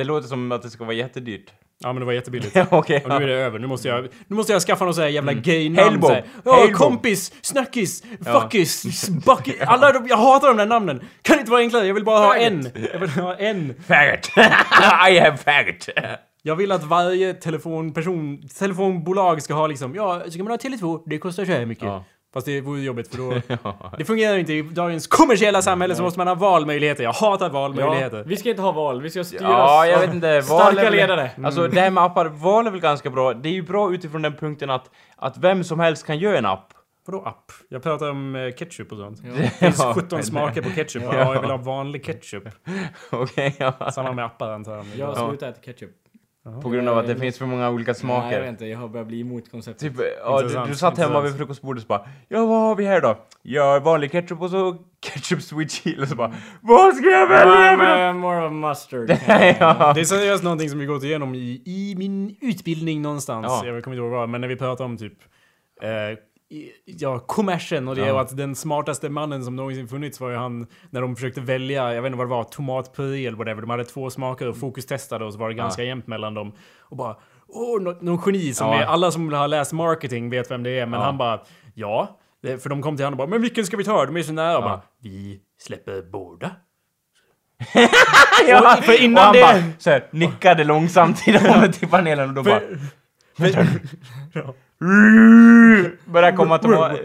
Det låter som att det ska vara jättedyrt. Ja men det var jättebilligt. Ja, okej. Och nu är det över. Nu måste jag, nu måste jag skaffa någon sån här jävla så här. Ja, Hellbo. kompis, snackis, Ja. fuckis, bucky. Alla de, jag hatar de där namnen. Kan det inte vara enklare? Jag vill bara ha en. Jag vill ha en. Faggot! I have faggot! Jag vill att varje telefonperson, telefonbolag ska ha liksom, ja, så kan man ha Tele2, det kostar så här mycket. Ja. Fast det vore jobbigt för då... Det fungerar inte i dagens kommersiella samhälle så måste man ha valmöjligheter. Jag hatar Ja, valmöjligheter. vi ska inte ha val, vi ska styras Ja, jag vet inte. Val starka väl- ledare. Alltså det här med appar, val är väl ganska bra. Det är ju bra utifrån den punkten att, att vem som helst kan göra en app. Vadå app? Jag pratar om eh, ketchup och sånt. Ja. Det finns Ja. 17 smaker på ketchup. Ja, jag vill ha vanlig ketchup. Okej, ja. Samma med appar antar jag. Jag har Ja. slutat äta ketchup. På grund av att det finns för många olika Nej, jag vet smaker. inte. Jag har börjat bli emot konceptet. Typ, ja, du, du satt hemma vid frukostbordet och bara Ja, vad har vi här då? Ja, vanlig ketchup och så ketchup sweet chili och så bara Vad ska jag välja? I'm, för något?" uh, more of mustard. ja. Det är seriöst någonting som vi gått igenom i, i min utbildning någonstans. Ja. Jag kommer inte ihåg vad, men när vi pratar om typ eh, Ja, kommersen och det Ja. och att den smartaste mannen som någonsin funnits var ju han när de försökte välja, jag vet inte vad det var, tomatpuré eller whatever. De hade två smaker och fokustestade och så var det ganska jämnt mellan dem. Och bara, åh, nå- någon geni som Ja. är, alla som har läst marketing vet vem det är, men Ja. han bara, ja. För de kom till honom och bara, men vilken ska vi ta? De är så nära. Och Ja. bara, vi släpper båda. ja. Och- för innan och han det- bara så här, nickade långsamt till dem till panelen och då bara Började komma tomat...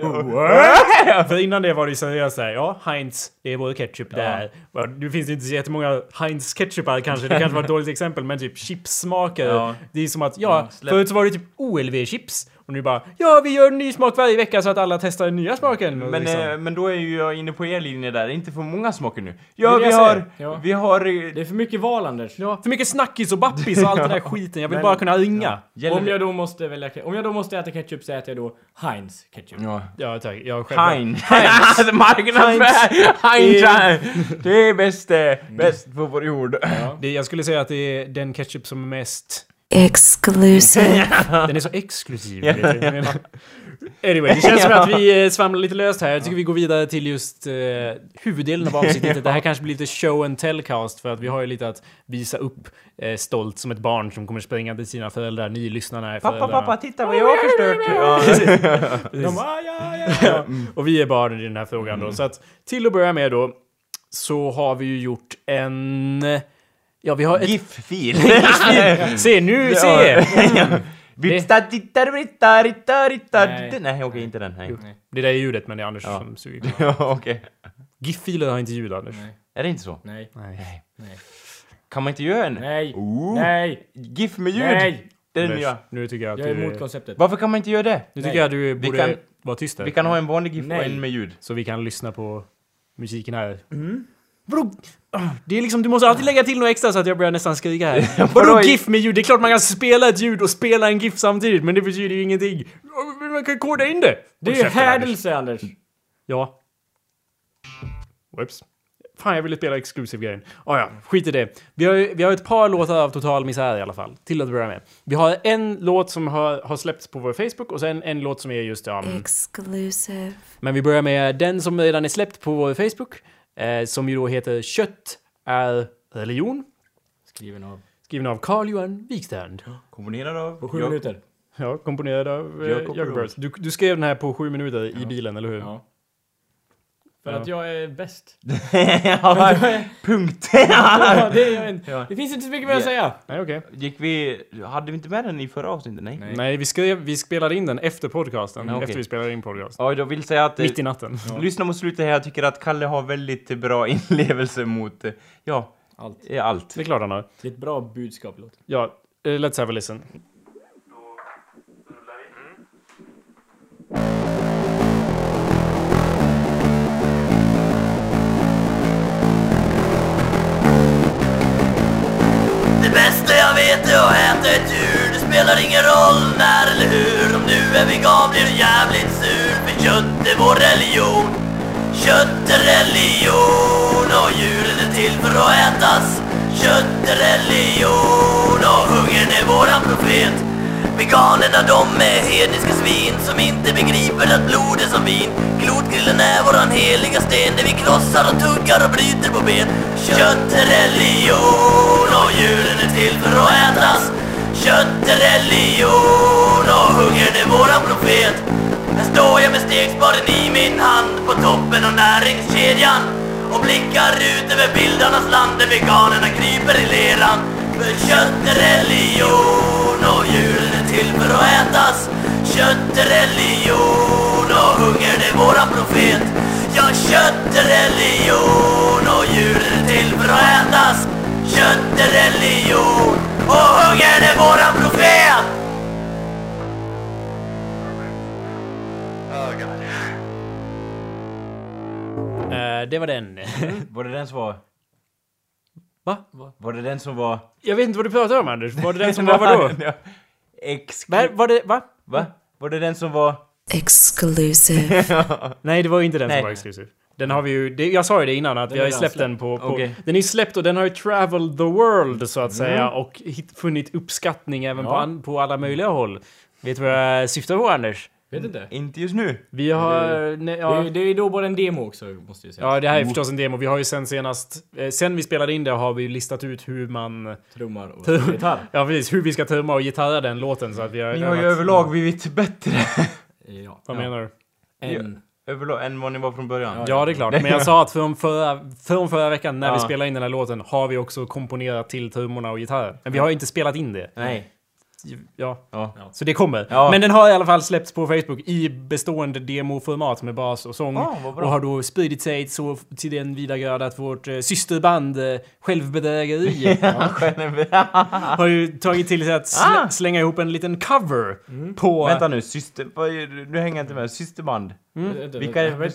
För innan det var det ju seriöst såhär, ja, Heinz, det är vår ketchup där. Ja. Nu finns det inte så jättemånga Heinz ketchupar kanske, det kanske var ett dåligt exempel, men typ chipssmaker. Ja. Det är som att, ja, släpp. förut så var det typ OLV-chips. Och nu bara, ja vi gör en ny smak varje vecka så att alla testar den nya smaken. Men, liksom. eh, men då är ju jag inne på er linje där, inte för många smaker nu. Det Ja, vi har... Ja. Vi har... Det är för mycket val, Anders. ja, för mycket snackis och bappis och allt den där skiten. Jag vill Men- bara kunna ringa. Gäller Om jag då måste välja Om jag då måste äta ketchup så äter jag då Heinz ketchup. Ja. Ja, tack. Jag själv. Hein. Heinz. Marknadsför... Heinz. Det är bäst, eh, bäst på vår jord. Det, jag skulle säga att det är den ketchup som är mest exclusive, Den är så exklusiv. Anyway, det känns som att vi svamlar lite löst här. Jag tycker vi går vidare till just eh, huvuddelen av avsnittet. Det här kanske blir lite show and tell-cast för att vi har ju lite att visa upp eh, stolt som ett barn som kommer springa till sina föräldrar. Ni lyssnarna är Pappa, föräldrarna. pappa, titta vad jag har förstört! Ja. De bara, ja, ja, ja. Ja, och vi är barn i den här frågan då. Så att till att börja med då så har vi ju gjort en... Ja, vi har ett... GIF-fil. Se nu, se! Nej. Nej, okej, inte den. Nej. Det där är ljudet, men det är Anders Ja. som suger. Ja, okej. GIF-filer har inte ljud, Anders. Nej, Är det inte så? nej, Nej. nej. Kan man inte göra en Nej, Oh. nej, GIF med ljud? nej. Det är Anders, nya. Nu tycker jag att Jag är du... emot konceptet. Varför kan man inte göra det? Nu Nej. tycker jag att du borde kan- vara tyst där. Vi kan ha en vanlig GIF och Nej. en med ljud. Så vi kan lyssna på musiken här. Vadå? Ah, Det är liksom, du måste alltid lägga till något extra så att jag börjar nästan skrika här. Vadå Vadå? GIF med ljud? Det är klart man kan spela ett ljud och spela en GIF samtidigt, men det betyder ju ingenting. Men Man kan koda in det! Det är ju Anders. hädelse, Anders. Ja. Whoops. Fan, jag ville spela exclusive-grejen. Ah, ja, skit i det. Vi har, vi har ett par låtar av total misär i alla fall, till att börja med. Vi har en låt som har, har släppts på vår Facebook och sen en låt som är just... Ja, mm, exclusive, Men vi börjar med den som redan är släppt på vår Facebook. Eh, som ju då heter Kött är religion. Skriven av. Skriven av Carl-Johan Wikstrand. Komponerad av... På sju Jag- minuter. Ja, komponerad av eh, Jacob Jacob. Du, du skrev den här på sju minuter i Ja. bilen, eller hur? Ja. För Ja. att jag är bäst. Ja, Punkt! Ja, det, är en... Ja. det finns inte så mycket mer att säga. Nej, okej. Gick vi... Hade vi inte med den i förra avsnittet? Nej. Nej. Nej, vi, skrev, vi spelade in den efter podcasten. Ja, okej. Efter vi spelade in podcast. Ja, jag vill säga att... eh, Mitt i natten. Lyssna mot slutet här, jag tycker att Kalle har väldigt bra inlevelse mot... eh, Ja, Allt. eh, allt. Det är klart han har. Det är ett bra budskap, låt. Ja, eh, let's have a listen. Inte och är att äta ett djur. Det spelar ingen roll när eller hur. Om du är vegan blir du jävligt sur. För kött är vår religion. Kött är religion och djuren är till för att ätas. Kött är religion och hungern är våran profet. Veganerna de är hedniska svin som inte begriper att blod är som vin. Klotgrillen är våran heliga sten där vi krossar och tuggar och bryter på ben. Kött är religion och djuren är till för att ätas. Kött är religion och hungern är våran profet. Här står jag med stegsparen i min hand på toppen av näringskedjan och blickar ut över bildarnas land där veganerna kryper i leran. För kött är religion och djuren är till för att ätas Kött är religion och hungern är våran profet Ja, kött är religion och djuren är till för att ätas Kött är religion och hungern är våran profet det var den. Var det den som var... Va? Var det den som var... Jag vet inte vad du pratar om Anders. Var det den som var vadå? Ja. Ex... Va? Var det, va? Va? Var det den som var... Exclusive. Nej, det var ju inte den Nej. som var exklusiv. Den har vi ju, det, jag sa ju det innan att vi har ju släppt den på, på Okej. Den är släppt och den har ju traveled the world så att säga och hit, funnit uppskattning även på, Ja. an, på alla möjliga håll. Vet du vad jag syftar på Anders? Vet inte. Inte just nu. Vi har... Nej, Det, ja, är- det är då bara en demo också, måste jag säga. ja, det här är förstås en demo. Vi har ju sen senast... Eh, sen vi spelade in det har vi listat ut hur man... Trummar och gitarr. Ja precis, hur vi ska trumma och gitarra den låten så att vi har... Ni har ju överlag blivit bättre. Ja. Vad menar du? En. överlag än vad ni var från början. Ja, det är klart. Men jag sa att från förra, från förra veckan när vi Ja. spelade in den här låten har vi också komponerat till trummorna och gitarren. Men vi har ju inte spelat in det. Nej. Ja. Ja. Så det kommer. Ja. Men den har i alla fall släppts på Facebook i bestående demoformat med bas och sång. Ja, bra. och har då spridit sig så till den vida grad att vårt eh, systerband eh, Självbedrägeri har ju tagit till sig att slä, Ah. slänga ihop en liten cover på... Vänta nu, syster... Nu hänger jag inte med. Systerband. Vad vi det kanske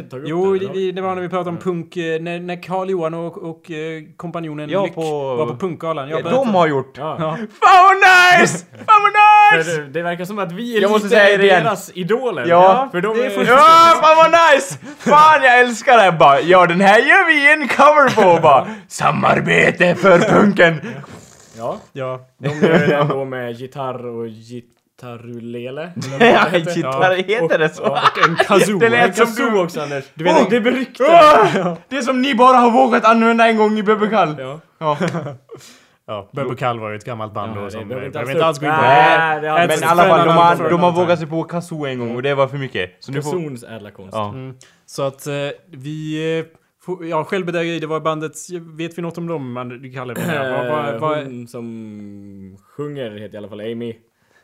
inte tagit upp Jo, det. det, vi, det var när vi pratade om punk, eh, när, när Carl Johan och, och eh, kompanjonen Ja, Lyck på- var på punkgalan. Jag Ja, de har gjort. Ja. Ja. Fan vad nice! Fan vad nice! Det, det verkar som att vi är Jag måste lite säga det igen. deras idoler. Ja, för de det är är... Ja, fan vad nice! Fan jag älskar det bara. Ja, den här gör vi en cover på bara. Samarbete för punken. Ja, Ja. de gör den då med gitarr och gitarrulele. Ja, gitarr, heter det så? Och en kazoo. Det lät En som kazoo du... också Anders. Du vet- vet, det är beryktat. Ah! Det som ni bara har vågat använda en gång i Bebekall. Ja. Ja. Ja, Bubble Kall var ju ett gammalt band Ja, då som... behöver behöver inte alls gå in på. Nej, det Men i alla fall, de har, de har vågat sig på kazoo en gång och det var för mycket. Så nu får... Kazons ädla konst. Ja. Så att eh, vi... eh, Ja, Självbedrägeri, det var bandet... Vet vi något om dem, Man-? Vad- vad- Eh, vad- Hon som sjunger heter i alla fall Amy.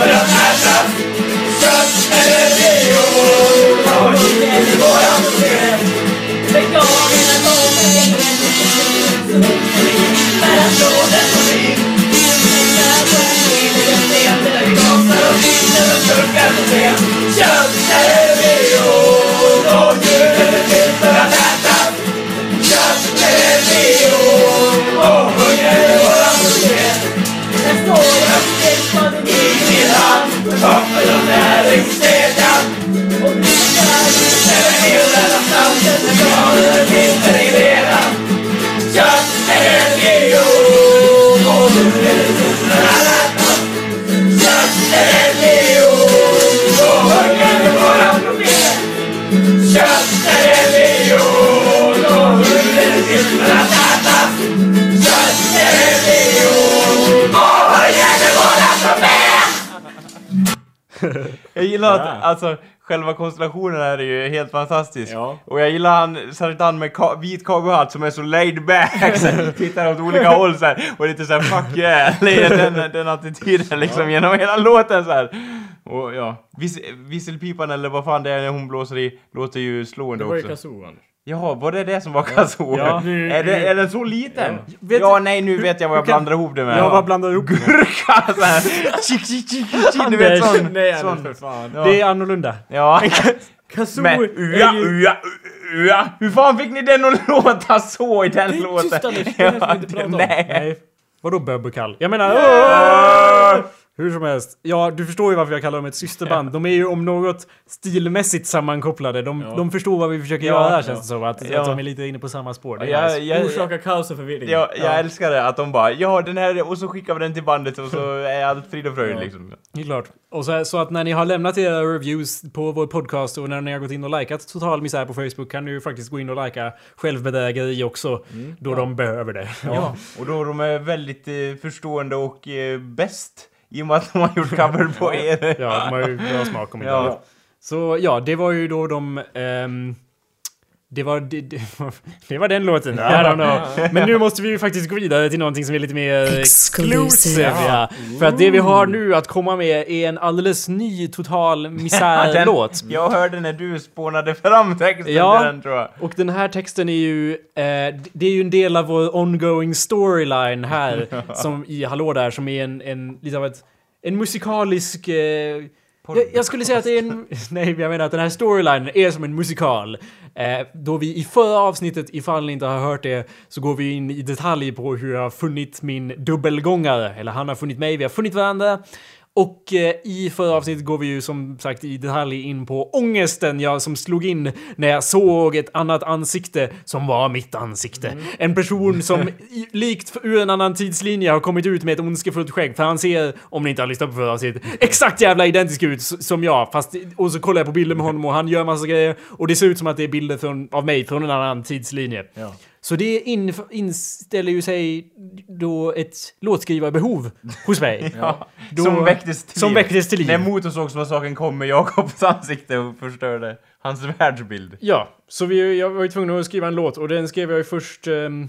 But I'm not gillar att, Ja. alltså, själva konstellationen här är ju helt fantastisk. Ja. Och jag gillar han, särskilt han med ka- vit cowboyhatt som är så laid back, så här, tittar åt olika håll så här, och lite såhär 'fuck yeah' den, den attityden liksom genom hela låten så här. Och ja, vis, visselpipan eller vad fan det är när hon blåser i, låter ju Det slående var ju också. kazoo Anders. Jaha, var det det som var kazoo? Ja. Är, det, är den så liten? Ja. Ja, Vet- nej nu vet jag vad jag blandar ihop det med. Jag bara blandar ihop det. Gurka såhär, chick chick chick chick, du vet sån. Nej sån. Anders för fan. Ja. Det är annorlunda. Ja. Kazoo Men ua, är ju... ua, ua. Hur fan fick ni den att låta så i den Det är låten? tyst, Anders. Det är det som vi inte pratar om. Nej. Nej. Vadå Bubble Jag menar... åh! Hur som helst. Ja, du förstår ju varför jag kallar dem ett systerband. De är ju om något stilmässigt sammankopplade. De, Ja. de förstår vad vi försöker Ja, göra känns det som. Att, Ja. att de är lite inne på samma spår. Det är Jag, nice. jag, Orsaka kaos och förvirring. jag, jag älskar det att de bara ja den här och så skickar vi den till bandet och så är allt frid och fröjd Ja. liksom. Det är klart. Och så, så att när ni har lämnat era reviews på vår podcast och när ni har gått in och likat Total Misär på Facebook kan ni ju faktiskt gå in och lika Självbedrägeri också. Då de behöver det. Ja. Och då de är väldigt eh, förstående och eh, bäst i och med att de har gjort cover på er. Ja, de har ju bra smak om inte Ja. Så ja, det var ju då de... ehm, det var, det, det, var, den låten. I don't know. Men nu måste vi ju faktiskt gå vidare till någonting som är lite mer Exclusive. Ja. För att det vi har nu att komma med är en alldeles ny total misärlåt. Jag hörde när du spånade fram texten Ja. till den tror jag. Och den här texten är ju, eh, det är ju en del av vår ongoing storyline här, som i Hallå där, som är en, en lite av ett, en musikalisk... Eh, jag, jag skulle säga att det är en... Nej, jag menar att den här storylinen är som en musikal. Eh, då vi i förra avsnittet, ifall ni inte har hört det, så går vi in i detalj på hur jag har funnit min dubbelgångare. Eller han har funnit mig, vi har funnit varandra. Och eh, i förra avsnittet går vi ju som sagt i detalj in på ångesten jag som slog in när jag såg ett annat ansikte som var mitt ansikte. En person som i, likt ur en annan tidslinje har kommit ut med ett ondskefullt skägg. För han ser, om ni inte har lyssnat på förra avsnittet, exakt jävla identisk ut som jag. Fast, och så kollar jag på bilder med honom och han gör massa grejer. Och det ser ut som att det är bilder från, av mig från en annan tidslinje. Så det in, inställer ju sig då ett låtskrivarbehov hos mig. Då, som väcktes till som liv. väcktes till liv. När Motorsågsmassakern kom med Jakobs ansikte och förstörde hans världsbild. Ja, så vi, jag var ju tvungen att skriva en låt och den skrev jag ju först um,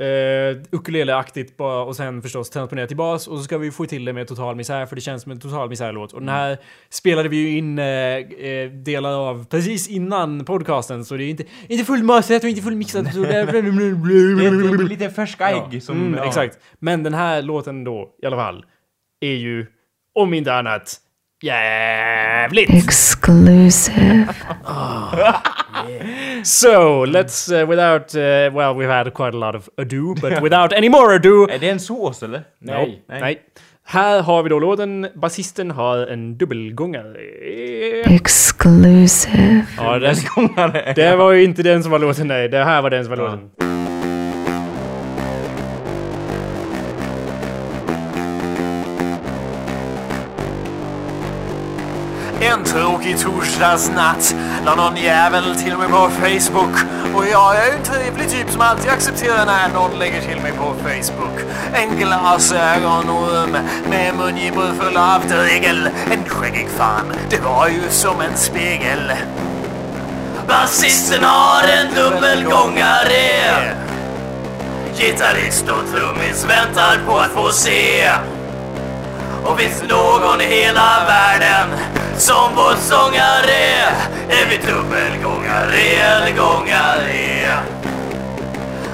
uh, ukuleleaktigt bara och sen förstås transponera till bas och så ska vi få till det med total misär för det känns som en total misärlåt. Och den här spelade vi ju in eh, delar av precis innan podcasten så det är inte, inte fullmastrat och inte fullmixat. så det är- lite färska ägg som... Mm, ja. Exakt. Men den här låten då, i alla fall, är ju, om inte annat, jävligt! Exclusive. So, let's, uh, without, uh, well, we've had quite a lot of ado, but without any more ado... Är det en sås eller? Nej. Nej. Här har vi då låten, basisten har en dubbelgångare. Exclusive. Ja, det, Gångare. det var ju inte den som var låten, nej. Det här var den som var låten. En tråkig torsdagsnatt la någon jävel till mig på Facebook. Och jag är ju en trevlig typ som alltid accepterar när någon lägger till mig på Facebook. En glasögonorm med mungipor full av dregel. En skäggig fan, det var ju som en spegel. Basisten har en dubbelgångare. Gitarrist och trummis väntar på att få se. Och finns det någon i hela världen som vår sångare är vi dubbelgångare eller gångare.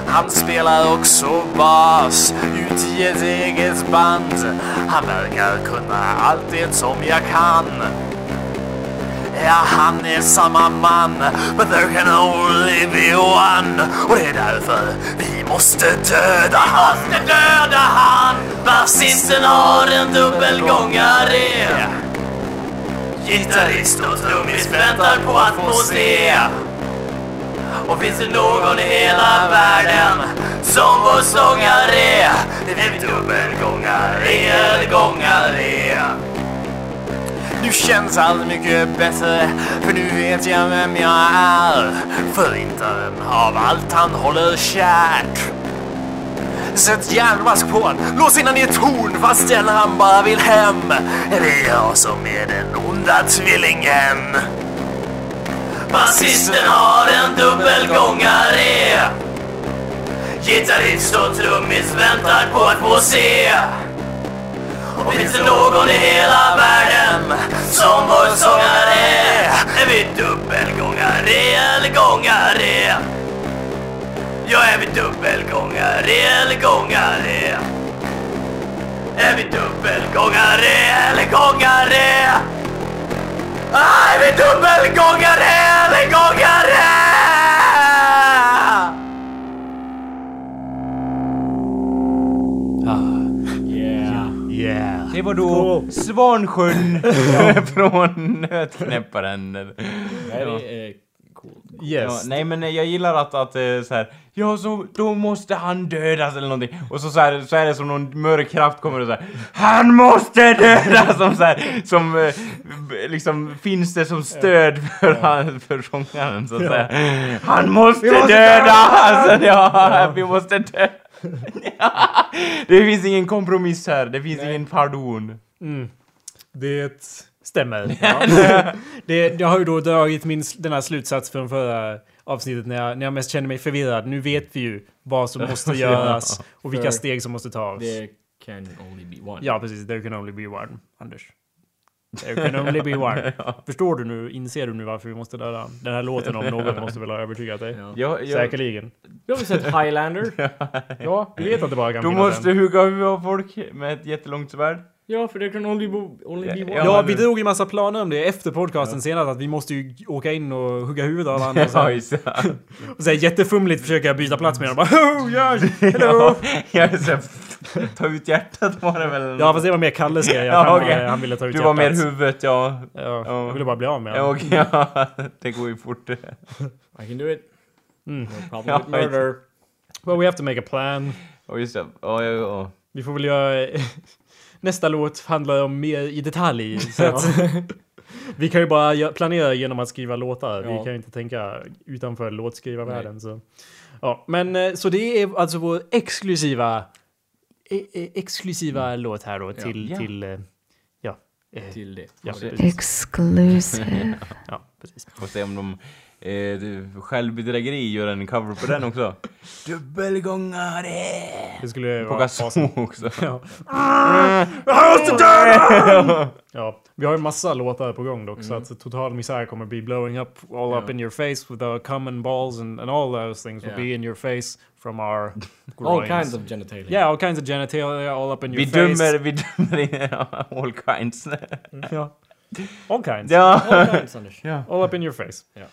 Han spelar också bas ut i ett eget band. Han verkar kunna allt det som jag kan. Ja, han är samma man, but there can only be one. Och det är därför vi måste döda han. Vi måste döda han! Basisten har en dubbelgångare. Gitarrist och trummis väntar på att få se. Och finns det någon i hela världen som vår sångare? Det är dubbelgångare eller gångare. Nu känns allt mycket bättre För nu vet jag vem jag är. Förintaren av allt han håller kärt Sätt järnmask på han, lås in han i ett torn fastän han bara vill hem. Det är jag som är den onda tvillingen? Basisten har en dubbelgångare. Gitarrist och trummis väntar på att få se finns det någon i hela världen som vår sångare? Är vi dubbelgångare eller gångare? Ja, är vi dubbelgångare eller gångare? Är vi dubbelgångare eller gångare? Ah, är vi dubbelgångare eller gångare? Var då Svansjön från Nötknäpparen. Eh, cool. Ja, Yes. nej men jag gillar att, att eh, så här, ja så då måste han dödas eller någonting. Och så, så, här, så är det som någon mörk kraft kommer och så här, Han måste dödas! Som så här, som eh, liksom finns det som stöd för, han, för sångaren så att säga. Han måste, dödas! Ja, vi måste dö. det finns ingen kompromiss här, det finns ingen pardon. Det... Stämmer. det, jag har ju då dragit min, den här slutsats från förra avsnittet när jag, när jag mest känner mig förvirrad. Nu vet vi ju vad som måste göras och vilka steg som måste tas. Det can only be one. Ja, precis. There can only be one, Anders. There can only be one. Förstår du nu? Inser du nu varför vi måste döda han? Den här låten om något måste väl ha övertygat dig? Ja. Jag, jag, Du Säkerligen. har väl sett Highlander? Ja, du vet att det bara kan du finnas måste en. hugga huvudet av folk med ett jättelångt svärd. ja, för det kan only be, only be one. Ja, Ja, vi drog ju massa planer om det efter podcasten senast att vi måste ju åka in och hugga huvudet av varandra. och så Ja, här. Och så här jättefumligt försöka jag byta plats med dem. Bara, oh, ja, hello! Jag är så här, ta ut hjärtat var det väl? Ja, fast det var mer Kalles grej. Ja, Han, okej. han ville ta ut Du var mer hjärtat. huvudet, ja. Ja, Ja. jag ville bara bli av med Ja, honom. okej, ja. Det går ju fort. I can do it. Mm. No problem Ja, with murder. Well, we have to make a plan. Ja, just det. Ja, ja, ja. Vi får väl göra... Nästa låt handlar om mer i detalj. Så att, vi kan ju bara planera genom att skriva låtar. Vi Ja. kan ju inte tänka utanför låtskrivarvärlden. Så. Ja, men eh, så det är alltså vår exklusiva e- e- exklusiva låt här då till... Ja. till eh, ja, eh, Till det. ja, Och det- precis. Exclusive. ja, precis. Får se om de... Eh, det- självbedrägeri gör en cover på den också. Dubbelgångare! Det skulle vara awesome. också. Ja. Jag måste döda Ja, vi har ju massa låtar på gång dock så att total misär kommer bli blowing up all up Ja. in your face with our common balls and, and all those things will Ja. be in your face from our All kinds of genitalia. Yeah, all kinds of genitalia all up in your Vi face. dömer, vi dömer in all kinds. Ja. All kinds. Ja. All kinds, Anders. ja. All up in your face. Ja.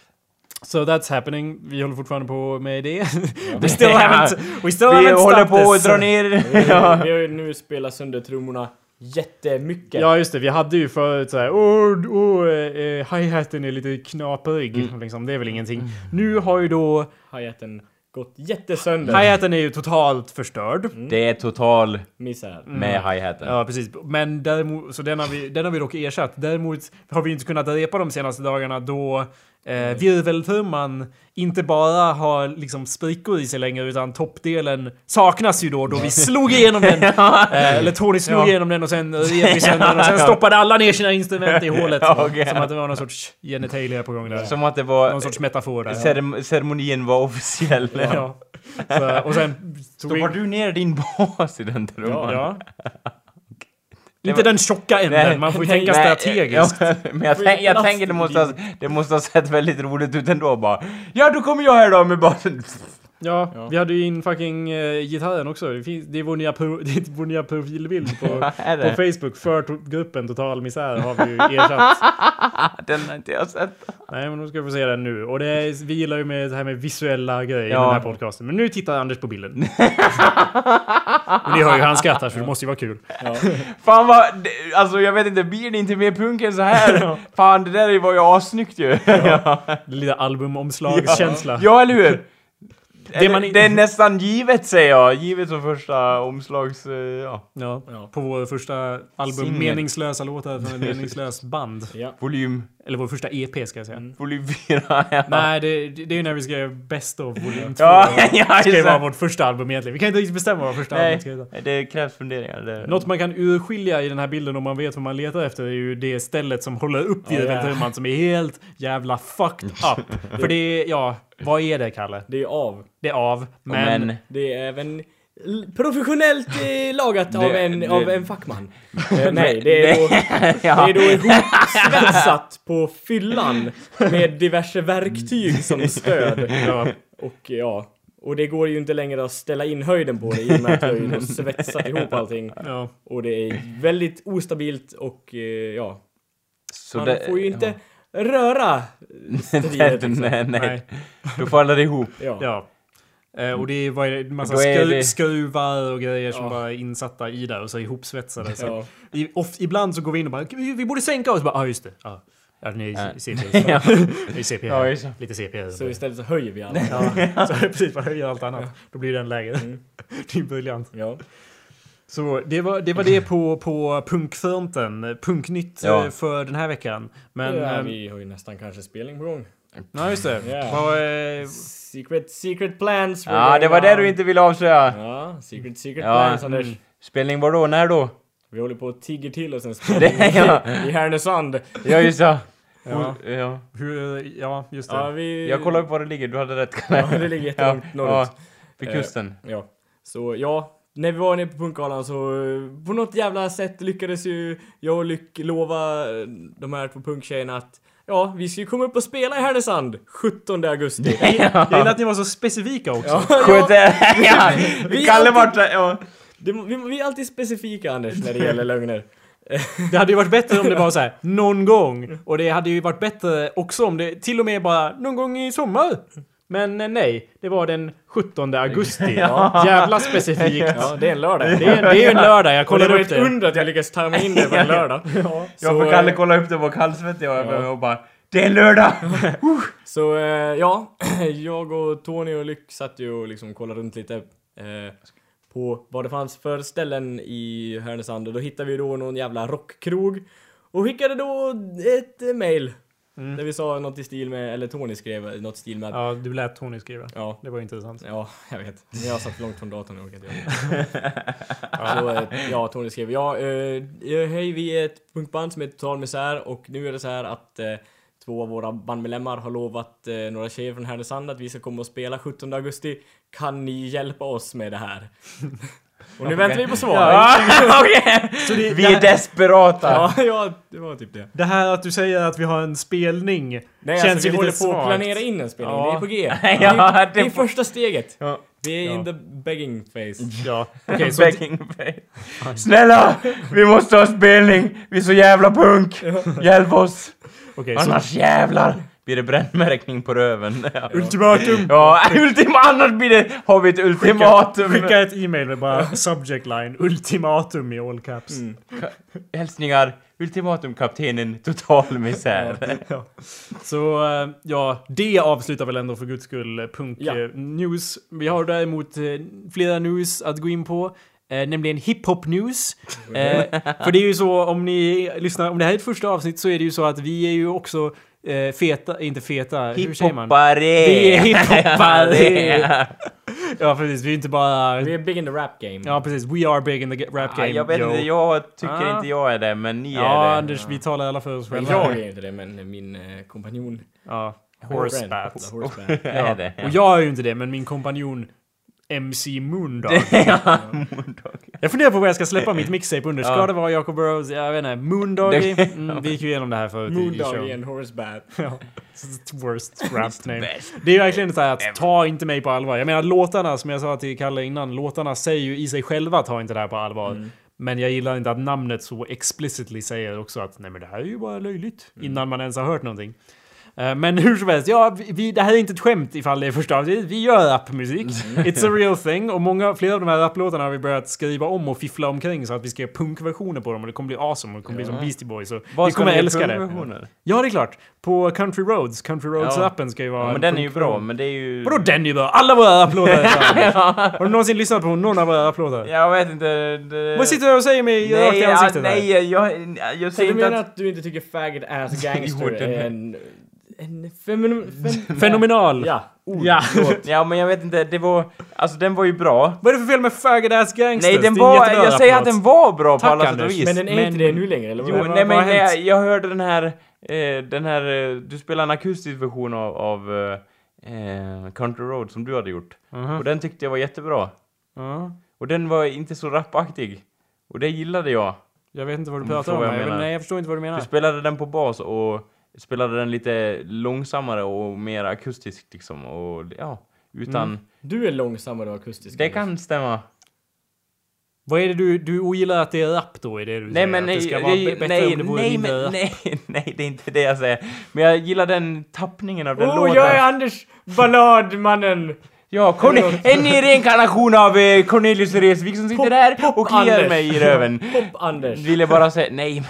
So that's happening. Vi håller fortfarande på med det. Ja. we still haven't... We still Vi haven't håller på att this. dra ner. Vi, Ja. vi har ju nu spelat sönder trummorna jättemycket. Ja just det, vi hade ju förut såhär åh, åh, eh, hi-haten är lite knaprig. Mm. Liksom, det är väl ingenting. Nu har ju då Hi-haten gått jättesönder. hi-haten är ju totalt förstörd. Det är total Misär. med hi-haten. Ja precis, men däremot, så den har, vi, den har vi dock ersatt. Däremot har vi inte kunnat repa de senaste dagarna då eh, virveltrumman inte bara har liksom sprickor i sig längre utan toppdelen saknas ju då då vi slog igenom den. eh, eller Tony slog Ja. igenom den och sen rev vi sönder den och sen stoppade alla ner sina instrument i hålet. Ja, okej. Som att det var någon sorts genitalia på gång där. Som att det var... Någon sorts metafor där. Cerem ceremonin var officiell. Ja. Så, och sen vi... Stoppar du ner din bas i den trumman? Ja. Inte den tjocka änden, Nej, man får ju nej, tänka nej, strategiskt. Ja, men jag, tänk, jag tänker det måste, ha, det måste ha sett väldigt roligt ut ändå bara. Ja, då kommer jag här då med basen. Ja, Ja. vi hade ju in fucking uh, gitarren också. Det, finns, det, är vår nya pro, det är vår nya profilbild på, på? Facebook för gruppen Total Misär har vi ju ersatt. Den har inte jag sett. Nej, men då ska vi få se den nu. Och det är, vi gillar ju med det här med visuella grejer i Ja. den här podcasten. Men nu tittar Anders på bilden. men ni hör ju han skrattar så det måste ju vara kul. Ja. Fan vad, det- alltså jag vet inte, blir det inte mer punk än så här? Fan det där var ju assnyggt ju. Ja, Lite albumomslagskänsla. ja eller hur? Det man det är nästan givet säger jag, givet som första omslags... eh, Ja, Ja, Ja. på vår första album Singel. Meningslösa låtar från ett meningslöst band. Ja. volym, Eller vår första EP ska jag säga. Mm. volym 4. Ja. Nej, det, det är ju när vi skrev Best of volym 2. Ja, ja, Det ska ju vara vårt första album egentligen. Vi kan inte riktigt bestämma vad första albumet ska heta. Nej, det krävs funderingar. Det. Något man kan urskilja i den här bilden om man vet vad man letar efter är ju det stället som håller upp Ja, virveltrumman som är helt jävla fucked up. För det är, ja, vad är det Kalle? Det är av. Det är av, men... Men, Det är även professionellt eh, lagat av, Det- en, det- av en fackman. Eh, nej, det är då, det ja. är då ihopsvetsat på fyllan med diverse verktyg som stöd. Ja, Och ja, och det går ju inte längre att ställa in höjden på det i och med att jag ju då svetsat ihop allting. ja. Och det är väldigt ostabilt och eh, ja, Så man det- får ju inte röra stridet. nej, Liksom. nej, Nej. nej. Då faller det ihop. Ja. Ja. Eh, och det är, vad är det, massa skru, det- skruvar och grejer som Ja. bara är insatta i där och så ihopsvetsade. Så Ja. i, of, ibland så går vi in och bara vi, vi borde sänka oss. Ja ah, just det. Ja, ja ni är CP. Ja. Det är CP Ja. Lite CP. Så istället så höjer vi alla. Ja, så precis, man höjer allt annat. Då blir den lägre. Mm. Det är briljant. Ja. Så det var det, var det på, på punkfronten. Punknytt Ja. eh, för den här veckan. Men... ja, ehm, vi har ju nästan kanske spelning på gång. Ja, just det. Ja. Vad, eh, Secret, secret plans. Ja, det var det du inte ville avslöja. Ja, secret, secret Ja, plans Anders. mm. Spelning var då? När då? Vi håller på och tigger till oss en spelning Det- ja. i Härnösand. Ja, just det. Ja. Ja. Hur, ja, just det. Ja, vi... Jag kollar upp var det ligger, du hade rätt. Ja, det ligger jättelångt Ja, norrut. ja, vid Eh, kusten. Ja. Så ja, när vi var nere på punkgalan så eh, på något jävla sätt lyckades ju jag och Lyck lova de här två punktjejerna att ja, vi ska ju komma upp och spela i Härnösand 17 augusti. Jag gillar att ni var så specifika också. Ja, ja, Vi Kalle vart såhär, ja. det, vi, vi är alltid specifika Anders när det gäller lögner. Det hade ju varit bättre om det var så här någon gång. Och det hade ju varit bättre också om det till och med bara någon gång i sommar. Men eh, nej, det var den 17 augusti. Jävla specifikt. Ja, det är en lördag. Det är, det är en lördag, jag Och det kollade var upp ett det. under att jag lyckades ta mig in det på en lördag. Jag Så, får Kalle eh, kolla upp det var kallsvettig och, och bara Det är lördag! Så eh, ja, jag och Tony och Lyck satt ju och liksom kollade runt lite eh, på vad det fanns för ställen i Härnösand och då hittade vi då någon jävla rockkrog och skickade då ett eh, mail där vi sa något i stil med, eller Tony skrev något i stil med Ja, du lät Tony skriva. ja, Det var intressant. Ja, jag vet. Men jag satt långt från datorn och orkade göra det. Så, eh, ja, Tony skrev ja, eh, hej vi är ett punkband som heter Total Misär och nu är det så här att eh, två av våra bandmedlemmar har lovat eh, några tjejer från Härnösand att vi ska komma och spela 17 augusti. Kan ni hjälpa oss med det här? Och nu väntar vi på svar. Ja, Ja, okej. Vi är desperata! ja, ja, det var typ det. Det här att du säger att vi har en spelning Nej, känns alltså, ju vi håller på att svagt. planera in en spelning. Ja. Det är på G. Ja, det, är, det är det- första steget. Ja. Vi är Ja. in the begging phase. Ja, okej så... Begging face. Snälla! Vi måste ha spelning! Vi är så jävla punk! Hjälp oss! Så... Annars jävlar blir det brännmärkning på röven. Ja, Ultimatum! ja ultima, annars blir det, har vi ett ultimatum. Skicka ett e-mail med bara subject line ultimatum i all caps. Mm. Hälsningar, ultimatum kaptenen, total misär. Så eh, ja, det avslutar väl ändå för guds skull punk Ja. eh, news. Vi har däremot eh, flera news att gå in på. Eh, nämligen hiphop news. Eh, för det är ju så om ni lyssnar, om det här är ett första avsnitt så är det ju så att vi är ju också eh, feta, inte feta, hur säger man? Vi är hiphoppare! Ja, Ja precis, vi är inte bara... Vi är big in the rap game. Ja precis, we are big in the rap Ja, game. jag vet yo. inte, jag tycker Ah. inte jag är det, men ni är Ja, det. Anders, vi talar alla för oss själva. jag är inte det, men min eh, kompanjon... Ja, horsebat. horsebat. är det. Och jag är ju inte det, men min kompanjon MC Moondog. Ja, Moondog. Jag funderar på vad jag ska släppa mitt mixtape under. Ska Ja. det vara Jacob Burrows? Jag vet inte. Moondoggy? Mm, vi gick ju igenom det här förut i- i Moondog showen. and. Ja. The worst rap name. Det är ju verkligen så här att ta inte mig på allvar. Jag menar låtarna, som jag sa till Kalle innan, låtarna säger ju i sig själva ta inte det här på allvar. Mm. Men jag gillar inte att namnet så explicitly säger också att nej men det här är ju bara löjligt. Mm. Innan man ens har hört någonting. Eh, Men hur som helst, ja, vi- det här är inte ett skämt ifall det är första avsnittet. Vi gör rapmusik. Mm. It's a real thing. Och många, flera av de här rapplåtarna har vi börjat skriva om och fiffla omkring så att vi ska göra punkversioner på dem och det kommer bli awesome och det kommer bli som Beastie Boys. Och Vad vi kommer älska det. Ja, det är klart. På Country Roads. Country Roads-appen ska ju vara... Ja, en men den är ju bra, men det är ju... Vadå den är ju bra? Alla våra rapplåtar. Har du någonsin lyssnat på någon av våra rapplåtar? Jag vet inte... Det... Vad sitter du och säger mig rakt i ja, ansiktet nej, jag, jag säger du inte menar att... att du inte tycker faggot ass gangster är en... En fenomen... Fen, Fenomenal! Ja, ord. Ja. Ja, men jag vet inte, det var... Alltså den var ju bra. Vad är det för fel med faggot ass gangsters? Nej, den var... Jag säger att den var bra på Tack, alla sätt och vis. Men den är Men- inte det nu längre, eller Jo, vad? nej vad men jag, jag hörde den här, eh, den här, eh, du spelar en akustisk version av, av eh, eh, Country Road som du hade gjort. Mhm. Och den tyckte jag var jättebra. Ja. Och den var inte så rapaktig. Och det gillade jag. Jag vet inte vad du du pratar om. jag Jag nej, jag förstår inte vad du menar. Du spelade den på bas och spelade den lite långsammare och mer akustiskt liksom. Och ja, utan... Mm. Du är långsammare och akustisk. Det kan stämma. Vad är det du, du ogillar att det är rap då? Är det du Nej säger? men att det ska vara jag- bättre nej, om det vore nej, mindre men, nej, nej, det är inte det jag säger. Men jag gillar den tappningen av den Åh, låten. jag är Anders Balladmannen! Ja, Corne- en ny reinkarnation av eh, Cornelius Resvik som sitter Pop- där och kliar mig i röven. Pop-Anders. Ville bara säga, nej,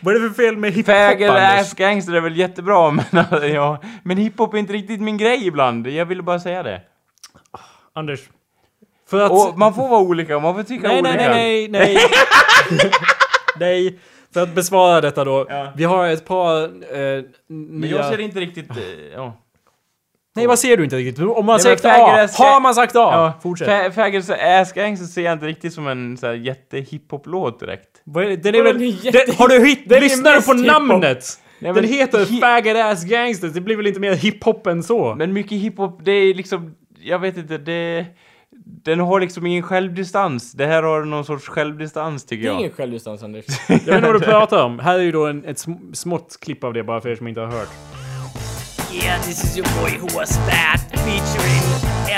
Vad är det för fel med hiphop fagel ass gangster är väl jättebra, men ja. Men hiphop är inte riktigt min grej ibland. Jag ville bara säga det. Anders. För att... Och man får vara olika, man får tycka nej, nej, olika. nej, nej, nej. nej. För att besvara detta då. Ja. Vi har ett par eh, Men jag ser inte riktigt, eh, ja. Nej, vad ser du inte riktigt? Om man Nej, sagt A. Har man sagt A? Ja, Fortsätt. Fa- Faggots Ass Gang så ser jag inte riktigt som en så här jätte-hiphop-låt direkt. Den är väl... Den har du hit... den är Lyssnar du på namnet? Nej, Den heter Faggot Ass Gangsters. Det blir väl inte mer hiphop än så? Men mycket hiphop, det är liksom, jag vet inte, det... Den har liksom ingen självdistans. Det här har någon sorts självdistans tycker Det är jag. ingen självdistans Anders. Jag vet inte vad du pratar om. Här är ju då en, ett sm- smått klipp av det bara för er som inte har hört. Yeah, this is your boy who was fat, featuring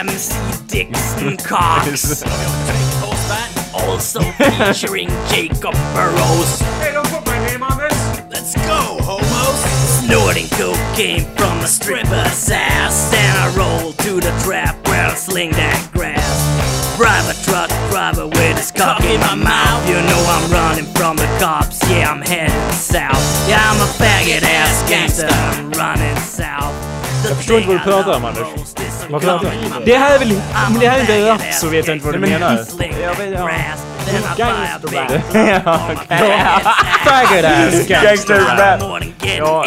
MC Dixon Cox. also featuring Jacob Burrows. Hey, don't put my name on this! Let's go, homos! Snorting cocaine from a stripper's ass. Then I roll to the trap where I sling that grass. Private truck driver with his cock in my mouth. You know I'm running from the cops. Yeah, I'm heading south. Yeah, I'm a faggot ass gangster. I'm running south. Jag förstår inte vad du du Det här är väl... Om det här inte är rap så vet jag inte vad du menar. Jag vet, ja. Gangster Faggot ass Gangster rap. Ja.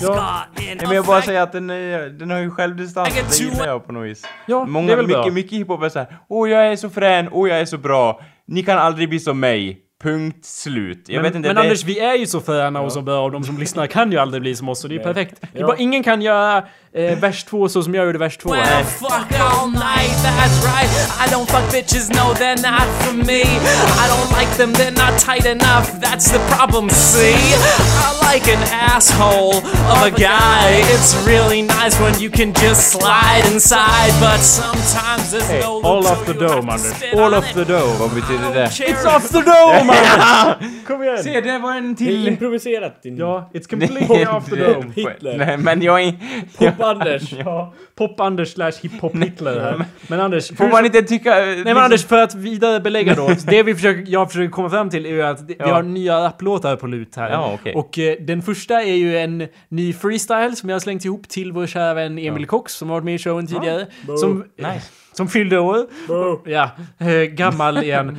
Ja. Nej, men jag bara säger att den, är, den har ju självdistans, det gillar jag på något vis. Ja, det Många, är väl bra. mycket, mycket hiphop är såhär, åh jag är så frän, åh jag är så bra, ni kan aldrig bli som mig. Punkt slut. Jag Men, vet inte, men det... Anders, vi är ju så fräna och så bra och de som lyssnar kan ju aldrig bli som oss så det är ju perfekt. Det är bara, ingen kan göra eh, vers 2 så som jag gjorde vers 2. Well, fuck all night, that's right. I don't fuck bitches, no, they're not for me. I don't like them, they're not tight enough, that's the problem, see? Like an asshole of a guy. It's really nice when you can just slide inside, but sometimes there's Hey, no all off the dome, Anders. All off the dome. Vad betyder det? It's Off the dome, Anders! Kom igen! Se, det var en Det är till... improviserat din... Ja, it's completely off the dome. Hitler. Nej, men jag är... Pop-Anders. Ja, Pop-Anders slash hiphop-Hitler här. Men Anders, Får hur- man inte tycka... Nej men Anders, för att vidare belägga då. Det vi försöker, jag försöker komma fram till är ju att det- vi Ja. har nya rapplåtar på lut här. Ja, okej. Och eh, den första är ju en ny freestyle som jag har slängt ihop till vår kära vän Emil Cox som har varit med i showen tidigare. Som, Nice. som fyllde år. Ja, eh, gammal igen.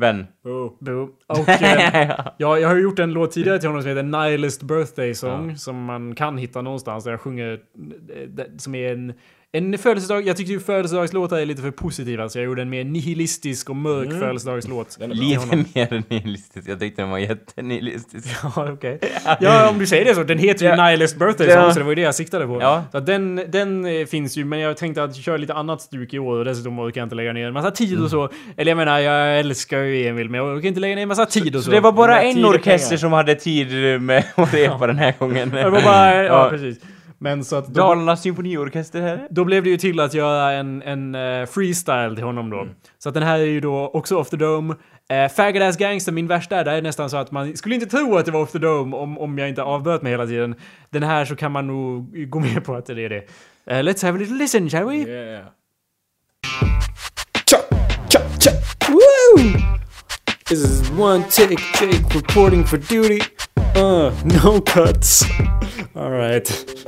Vän. Boo. Och eh, ja, jag har ju gjort en låt tidigare till honom som heter Nihilist Birthday Song. Som man kan hitta någonstans där jag sjunger, eh, som är en en födelsedag, jag tyckte ju födelsedagslåtar är lite för positiva så jag gjorde en mer nihilistisk och mörk födelsedagslåt. Den är bra. Lite mer nihilistisk. Jag tyckte den var jättenihilistisk. Ja, okej. Ja, om du säger det så. Den heter ju Ja. Nihilist Birthday Ja. Song, så det var ju det jag siktade på. Ja. Så den, den eh, finns ju, men jag tänkte att köra lite annat stuk i år och dessutom orkar jag inte lägga ner en massa tid och så. Eller jag menar, jag älskar ju Emil, men jag orkar inte lägga ner en massa tid och så. Så det var bara en orkester som hade tid med att repa den här gången. Det var bara, ja, precis. Men så att då, Dalarnas symfoniorkester här. då blev det ju till att göra en, en eh, freestyle till honom då. Så att den här är ju då också off the dome. Uh, Faggot Ass Gangster, min värsta, där är nästan så att man skulle inte tro att det var off the dome om, om jag inte avbröt mig hela tiden. Den här så kan man nog gå med på att det är det. Uh, let's have a little listen, shall we? Yeah. Chop, chop, chop. Woo! This is one take, Jake reporting for duty. Uh, no cuts. All right.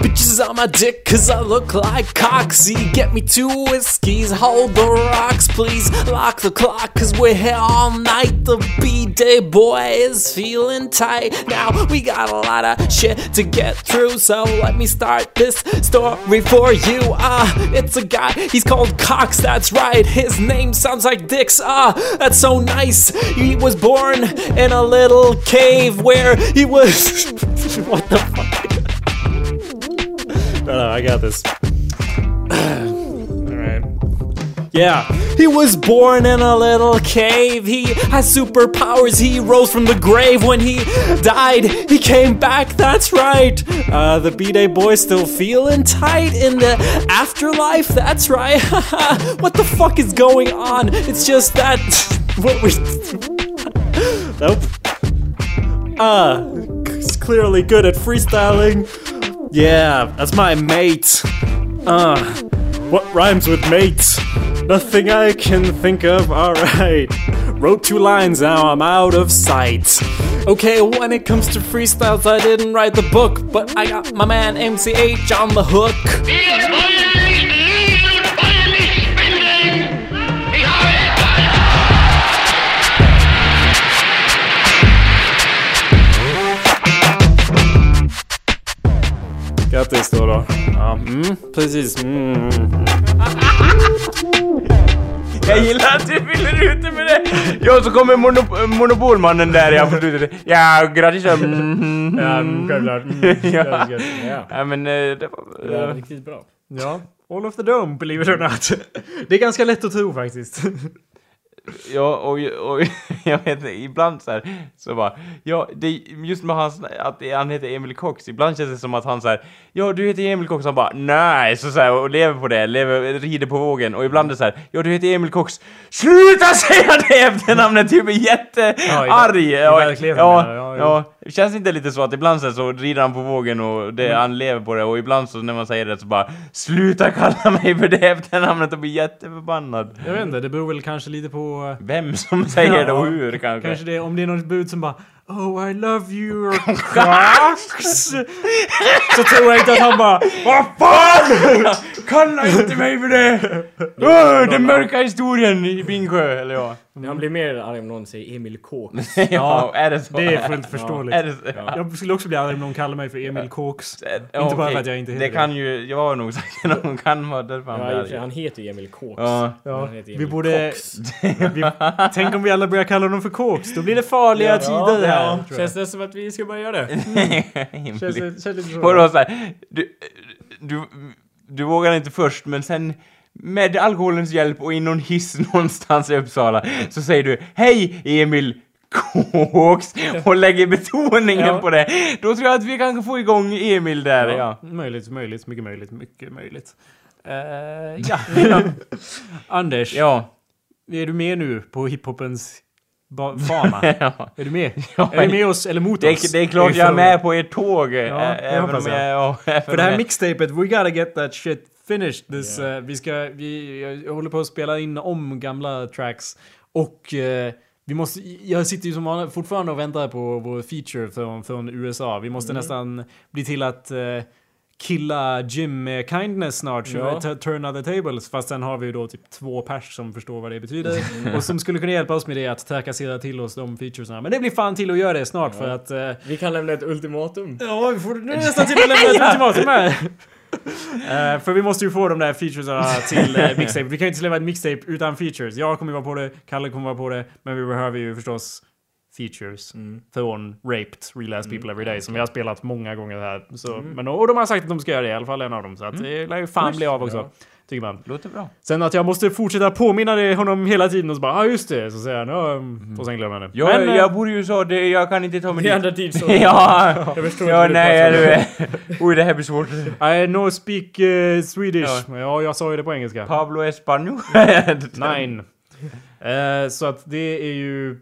Bitches on my dick cause I look like Coxie. Get me two whiskeys, hold the rocks, please. Lock the clock cause we're here all night. The B-Day boy is feeling tight. Now we got a lot of shit to get through, so let me start this story for you. Ah, it's a guy, he's called Cox, that's right. His name sounds like Dix. Ah, that's so nice. He was born in a little cave where he was. what the fuck? No, no, I got this. Alright. Yeah. He was born in a little cave. He has superpowers. He rose from the grave. When he died, he came back. That's right. Uh, the B Day boy's still feeling tight in the afterlife. That's right. what the fuck is going on? It's just that. what we. nope. He's clearly good at freestyling. Yeah, that's my mate. Uh, what rhymes with mate? Nothing I can think of, alright. Wrote two lines, now I'm out of sight. Okay, when it comes to freestyles, I didn't write the book, but I got my man MCH on the hook. Grattis då då. Ja, mm, precis. Mm. Jag gillar att du fyller ut det med det! Ja, så kommer monop monopolmannen där ja på slutet. Ja, grattis! Mm. Ja, självklart. Mm. Ja. Ja. Ja men eh, det var... Det var eh, riktigt bra. Ja, All of the Dome, believe it or not. Det är ganska lätt att tro faktiskt. Ja, och, och jag vet inte, ibland så här, så bara, ja, det, just med hans, att han heter Emil Cox, ibland känns det som att han så här, ja du heter Emil Cox, han bara, nej, så, så här, och lever på det, lever, rider på vågen, och ibland är det så här, ja du heter Emil Cox, sluta säga det efternamnet, typ är jättearg! i Ja, verkligheten, ja, ja, ja, ja, det känns inte lite så att ibland så, rider han på vågen och det, han lever på det, och ibland så när man säger det så bara, sluta kalla mig för det efternamnet och blir jätteförbannad. Jag vet inte, det beror väl kanske lite på... eh, Vem som säger det Ja, och hur kanske. Kanske det, om det är något bud som bara Oh I love you Cox! Så tror jag inte att han bara Vad fan! Kalla inte mig för det! Åh, den mörka historien i Bingsjö, eller ja. Han blir mer arg om någon säger Emil Kåk. Ja, är det så? Det är fullt förståeligt. Är det så? Ja. Jag skulle också bli arg om någon kallar mig för Emil Kåks. Ja, Inte bara okej. för att jag inte heter Det kan ju, jag var nog säker någon kan vara därför han Ja, blir han heter ju Emil Kåks. Ja. Ja, heter vi Emil borde... Vi, tänk om vi alla börjar kalla honom för Kåks. Då blir det farliga tider här. Känns det som att vi ska börja göra det? Känns, Emil. det- känns lite så. Vadå såhär, du, du, du vågar inte först men sen med alkoholens hjälp och i någon hiss någonstans i Uppsala så säger du Hej Emil Kåks och lägger betoningen Ja. på det. Då tror jag att vi kan få igång Emil där, ja. Möjligt, möjligt, mycket möjligt, mycket möjligt. Eh, ja. Anders, Ja. är du med nu på hiphopens ba- bana? ja. Är du med? Ja, är du med oss eller mot Det oss? det är klart jag är med på ert tåg. Ja, även om jag. Ja, För det här mixtapet, we gotta get that shit finished. This, eh, vi ska, vi, jag håller på att spela in om gamla tracks. Och eh, vi måste, jag sitter ju som fortfarande och väntar på vår feature från, från USA. Vi måste nästan bli till att eh, killa Jim med kindness snart. Ja. Turn other tables. Fast sen har vi ju då typ två pers som förstår vad det betyder. Och som skulle kunna hjälpa oss med det att trakassera till oss de featuresna. Men det blir fan till att göra det snart för att eh, Vi kan lämna ett ultimatum. Ja, vi får nästan till att lämna ett ultimatum här. Uh, för vi måste ju få de där featuresarna till uh, mixtape. Vi kan ju inte släppa ett mixtape utan features. Jag kommer vara på det, Kalle kommer vara på det, men vi behöver ju förstås features från Raped, Real Ass People Every Day, som vi har spelat många gånger här. Så, men, och de har sagt att de ska göra det, i alla fall en av dem. Så att det lär ju fan bli av också. Tycker man. Låter bra. Sen att jag måste fortsätta påminna det honom hela tiden och så bara ja ah, just det, så säger han ja, mm. och sen glömmer han det. Jag, Men, eh, jag bor i USA, det, jag kan inte ta mig I dit. andra tid så... ja, Jag förstår ja inte nej, hur det du Oj, det här blir svårt. I know speak eh, Swedish. Ja. jag sa ju det på engelska. Pablo Espanol. Nine. Eh, så att det är ju...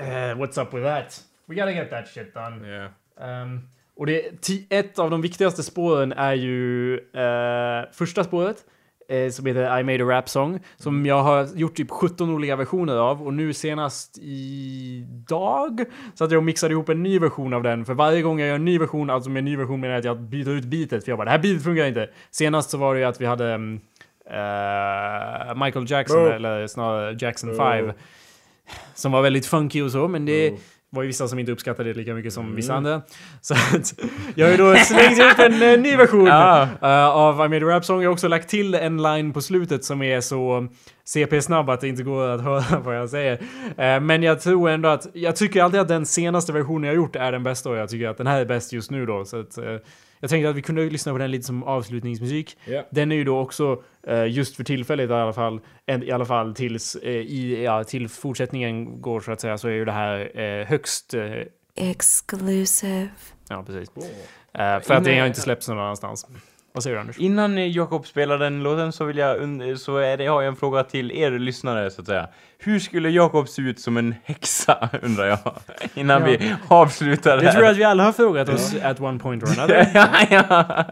eh, what's up with that? We gotta get that shit done. Yeah. Ehm, och det, ett av de viktigaste spåren är ju eh, första spåret. eh, Som heter I made a rap song. Som jag har gjort typ 17 olika versioner av. Och nu senast idag så att jag mixade ihop en ny version av den. För varje gång jag gör en ny version, alltså med en ny version menar jag att jag byter ut beatet. För jag bara, det här beatet funkar inte. Senast så var det ju att vi hade mm, eh, Michael Jackson, Oh. eller snarare Jackson Oh. 5. Som var väldigt funky och så, men det var ju vissa som inte uppskattade det lika mycket som vissa andra. Så att jag har ju då slängt upp en eh, ny version Ja. eh, av I made a rap song. Jag har också lagt till en line på slutet som är så CP-snabb att det inte går att höra vad jag säger. Eh, men jag tror ändå att, jag tycker alltid att den senaste versionen jag gjort är den bästa och jag tycker att den här är bäst just nu då. Så att, jag tänkte att vi kunde lyssna på den lite som avslutningsmusik. Ja. Den är ju då också, eh, just för tillfället i alla fall, en, i alla fall tills, eh, i, ja, till fortsättningen går så att säga, så är ju det här eh, högst... Exclusive. ja, precis. Eh, för att det har inte släppts någon annanstans. Vad säger du Anders? Innan Jakob spelar den låten så vill jag så är det, har jag en fråga till er lyssnare så att säga. Hur skulle Jakob se ut som en häxa undrar jag? Innan vi avslutar det Det här. tror jag att vi alla har frågat oss at one point or another. ja, ja.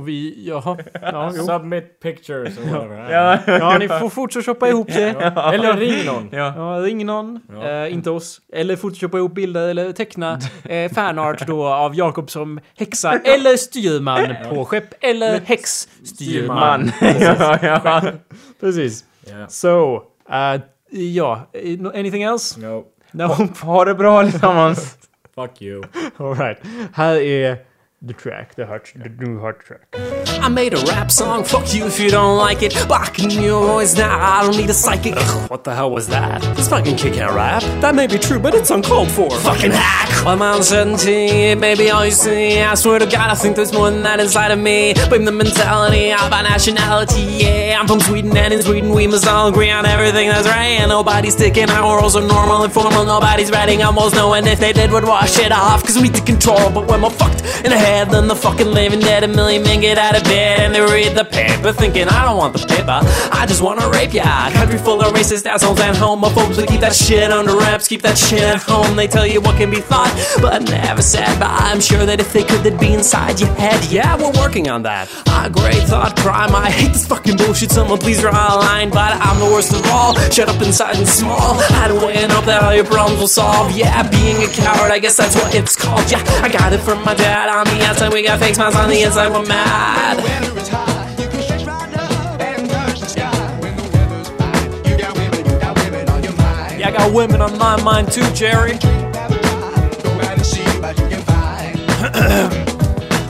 Och vi, jaha. Ja, jo. Submit pictures or whatever. Ja. ja, ni får photoshoppa ihop det. Eller ring någon. Ja. Ja, ring någon, eh, inte oss. Eller photoshoppa ihop bilder eller teckna eh, fanart då av Jakob som häxa eller styrman på skepp eller häxstyrman. Man. ja, ja. Precis. Yeah. So, uh, ja, eh, no- anything else? No. No. Ha det bra allesammans. Fuck you. All right. Här är the track, the, heart, the new heart track. I made a rap song, fuck you if you don't like it. Blocking your voice now, I don't need a psychic. Ugh, what the hell was that? This fucking kid can't rap. That may be true, but it's uncalled for. Fucking hack! I'm uncertainty, maybe all you see. I swear to God, I think there's more than that inside of me. Blame the mentality of our nationality, yeah. I'm from Sweden, and in Sweden we must all agree on everything that's right. And nobody's sticking our worlds are normal and formal. Nobody's writing almost no knowing if they did would wash it off. Cause we take control, but when we're fucked in the head, then the fucking living dead. A million men get out of bed and they read the paper, thinking, I don't want the paper, I just wanna rape ya. Country full of racist assholes and homophobes, but keep that shit under wraps, keep that shit at home. They tell you what can be thought, but never said. But I'm sure that if they could, they'd be inside your head. Yeah, we're working on that. Ah, great thought crime. I hate this fucking bullshit. Someone please draw a line, but I'm the worst of all. Shut up inside and small. Hide away and hope that all your problems will solve. Yeah, being a coward, I guess that's what it's called. Yeah, I got it from my dad. On the outside, we got fake smiles. On the inside, we're mad. Yeah, I got women on my mind too, Jerry.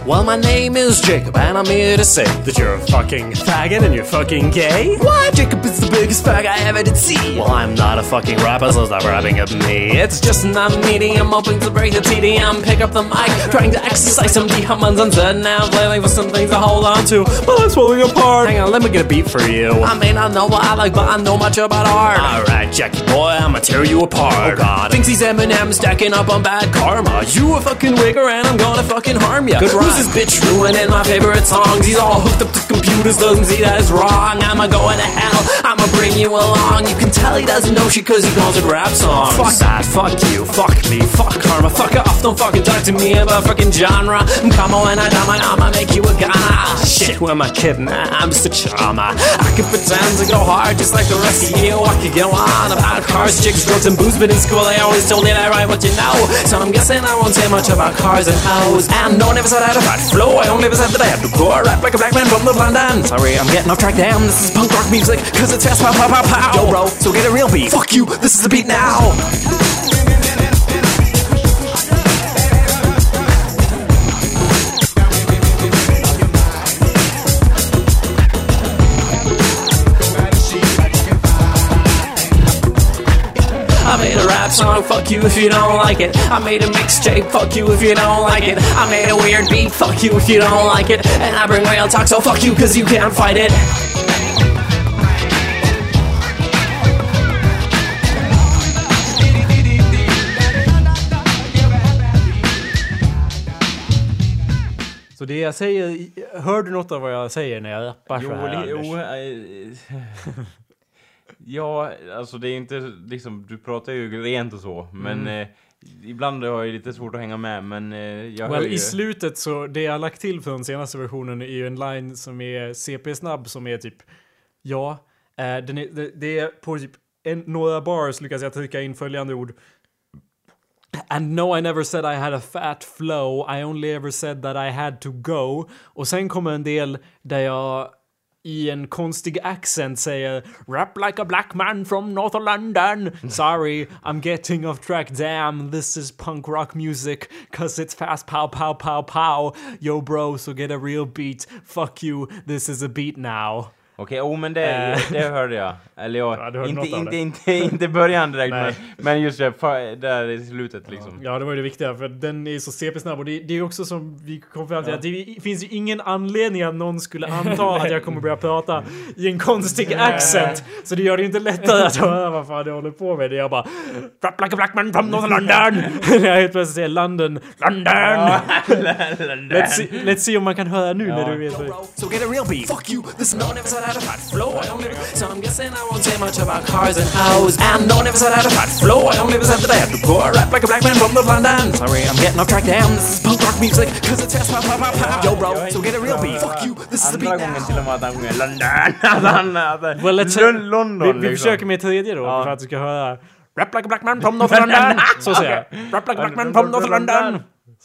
Well, my name is Jacob, and I'm here to say That you're a fucking faggot and you're fucking gay? What? Jacob is the biggest fag I ever did see. Well, I'm not a fucking rapper, so stop rapping at me. It's just another meeting. I'm hoping to break the TDM, pick up the mic, trying to exercise some demons and then now lately for some things to hold on to. But it's falling apart. Hang on, let me get a beat for you. I may not know what I like, but I know much about art. Alright, Jackie boy, I'ma tear you apart. Oh god. Thinks he's Eminem stacking up on bad karma. You a fucking wigger and I'm gonna fucking harm ya. Good Who's this bitch ruining my favorite songs? He's all hooked up to computers, doesn't see that it's wrong. I'ma go to hell, I'ma bring you along. You can tell he doesn't know shit cause he calls it rap songs. Fuck that, fuck you, fuck me, fuck karma, fuck off, don't fucking talk to me about fucking genre. Mm, come on, when I I'ma make you a Ghana. Shit, who am I kidding? I'm just a charmer. I can pretend to go hard just like the rest of you. I could go on about cars, chicks, drugs, and booze, but in school they always told me that I write what you know. So I'm guessing I won't say much about cars and hoes. And no one ever said I had a flow. I only ever said that I had to go rap like a black man from the London. Sorry, I'm getting off track. Damn, this is punk rock music, cause it's fast, pow, pow, pow, pow. Yo, bro, so get a real beat. Fuck you, this is the beat now. Made a song, fuck you if you don't like it. I made a mixtape, fuck you if you don't like it. I made a weird beat, fuck you if you don't like it. And I bring real talk, so fuck you cause you can't fight it. Så det jag säger, hör du något av vad jag säger när jag rappar så här? li- Anders? jo eh, Ja, alltså det är inte liksom, du pratar ju rent och så, men Mm. eh, ibland har jag lite svårt att hänga med, men eh, jag Well, ju... I slutet så, det jag har lagt till för den senaste versionen är ju en line som är CP-snabb som är typ Ja, eh, den är, det, det är på typ en, några bars lyckas jag trycka in följande ord. And no I never said I had a fat flow. I only ever said that I had to go. Och sen kommer en del där jag i en konstig accent säger Rap like a black man from North of London. Sorry, I'm getting off track. Damn, this is punk rock music Cause it's fast. Pow pow pow pow. Yo bro, so get a real beat. Fuck you, this is a beat now Okej, oh men det, Eh. det hörde jag. Eller Ja, jag, hörde inte, inte, inte, inte början direkt, men, men just det, där i slutet liksom. Ja, det var ju det viktiga, för den är så CP-snabb och det, det är också som vi kom fram till att det finns ju ingen anledning att någon skulle anta att jag kommer börja prata i en konstig accent. Så det gör det inte lättare att höra vad fan jag håller på med. Det är jag bara Rap like a black man from North London! När jag helt plötsligt säger London, London! let's, see, let's see om man kan höra nu när du vet so get a real beat. Fuck you, this no one ever said I had a fat flow. I only so I'm guessing I won't say much about cars and hoes. And no one ever said I had a fat flow. I only ever said that I had to go rap like a black man from the London. Sorry, I'm getting off track. Damn, this is punk rock music, cause it's fast, pow, pow, pow, pow. Yo, bro, so get a real beat. Fuck you, this is the Andra beat gången now. till och med att han sjunger London. Att han, att, Well, let's Lon- London vi, vi liksom. försöker med tredje då, Ja. för att du ska höra Rap like a black man from North London! Så säger jag. Rap like a black man from North London!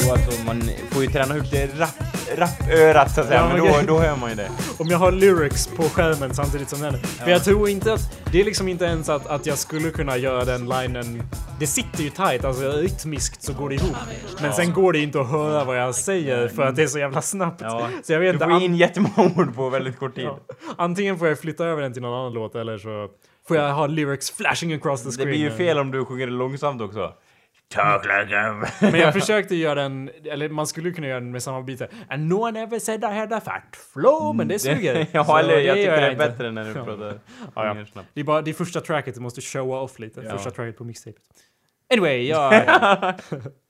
så alltså, man får ju träna upp det rap, rapörat så att säga, Ja, men men då, då hör man ju det. Om jag har lyrics på skärmen samtidigt som den. För jag tror inte att... Det är liksom inte ens att, att jag skulle kunna göra den linen... Det sitter ju tight, alltså rytmiskt så går det ihop. Men sen går det inte att höra vad jag säger för att det är så jävla snabbt. Ja. Så jag vet Du får an- in jättemånga ord på väldigt kort tid. Ja. Antingen får jag flytta över den till någon annan låt eller så får jag ha lyrics flashing across the Det screen. blir ju fel om du sjunger det långsamt också. Talk like a... Men jag försökte göra den, eller man skulle kunna göra den med samma bitar. And no one ever said I had a fat flow, men det suger. ja, Så eller jag tycker det är inte. bättre när du pratar Ja, ja. Det är bara det är första tracket, du måste showa off lite. Ja. Första tracket på mixtapet. Anyway, jag...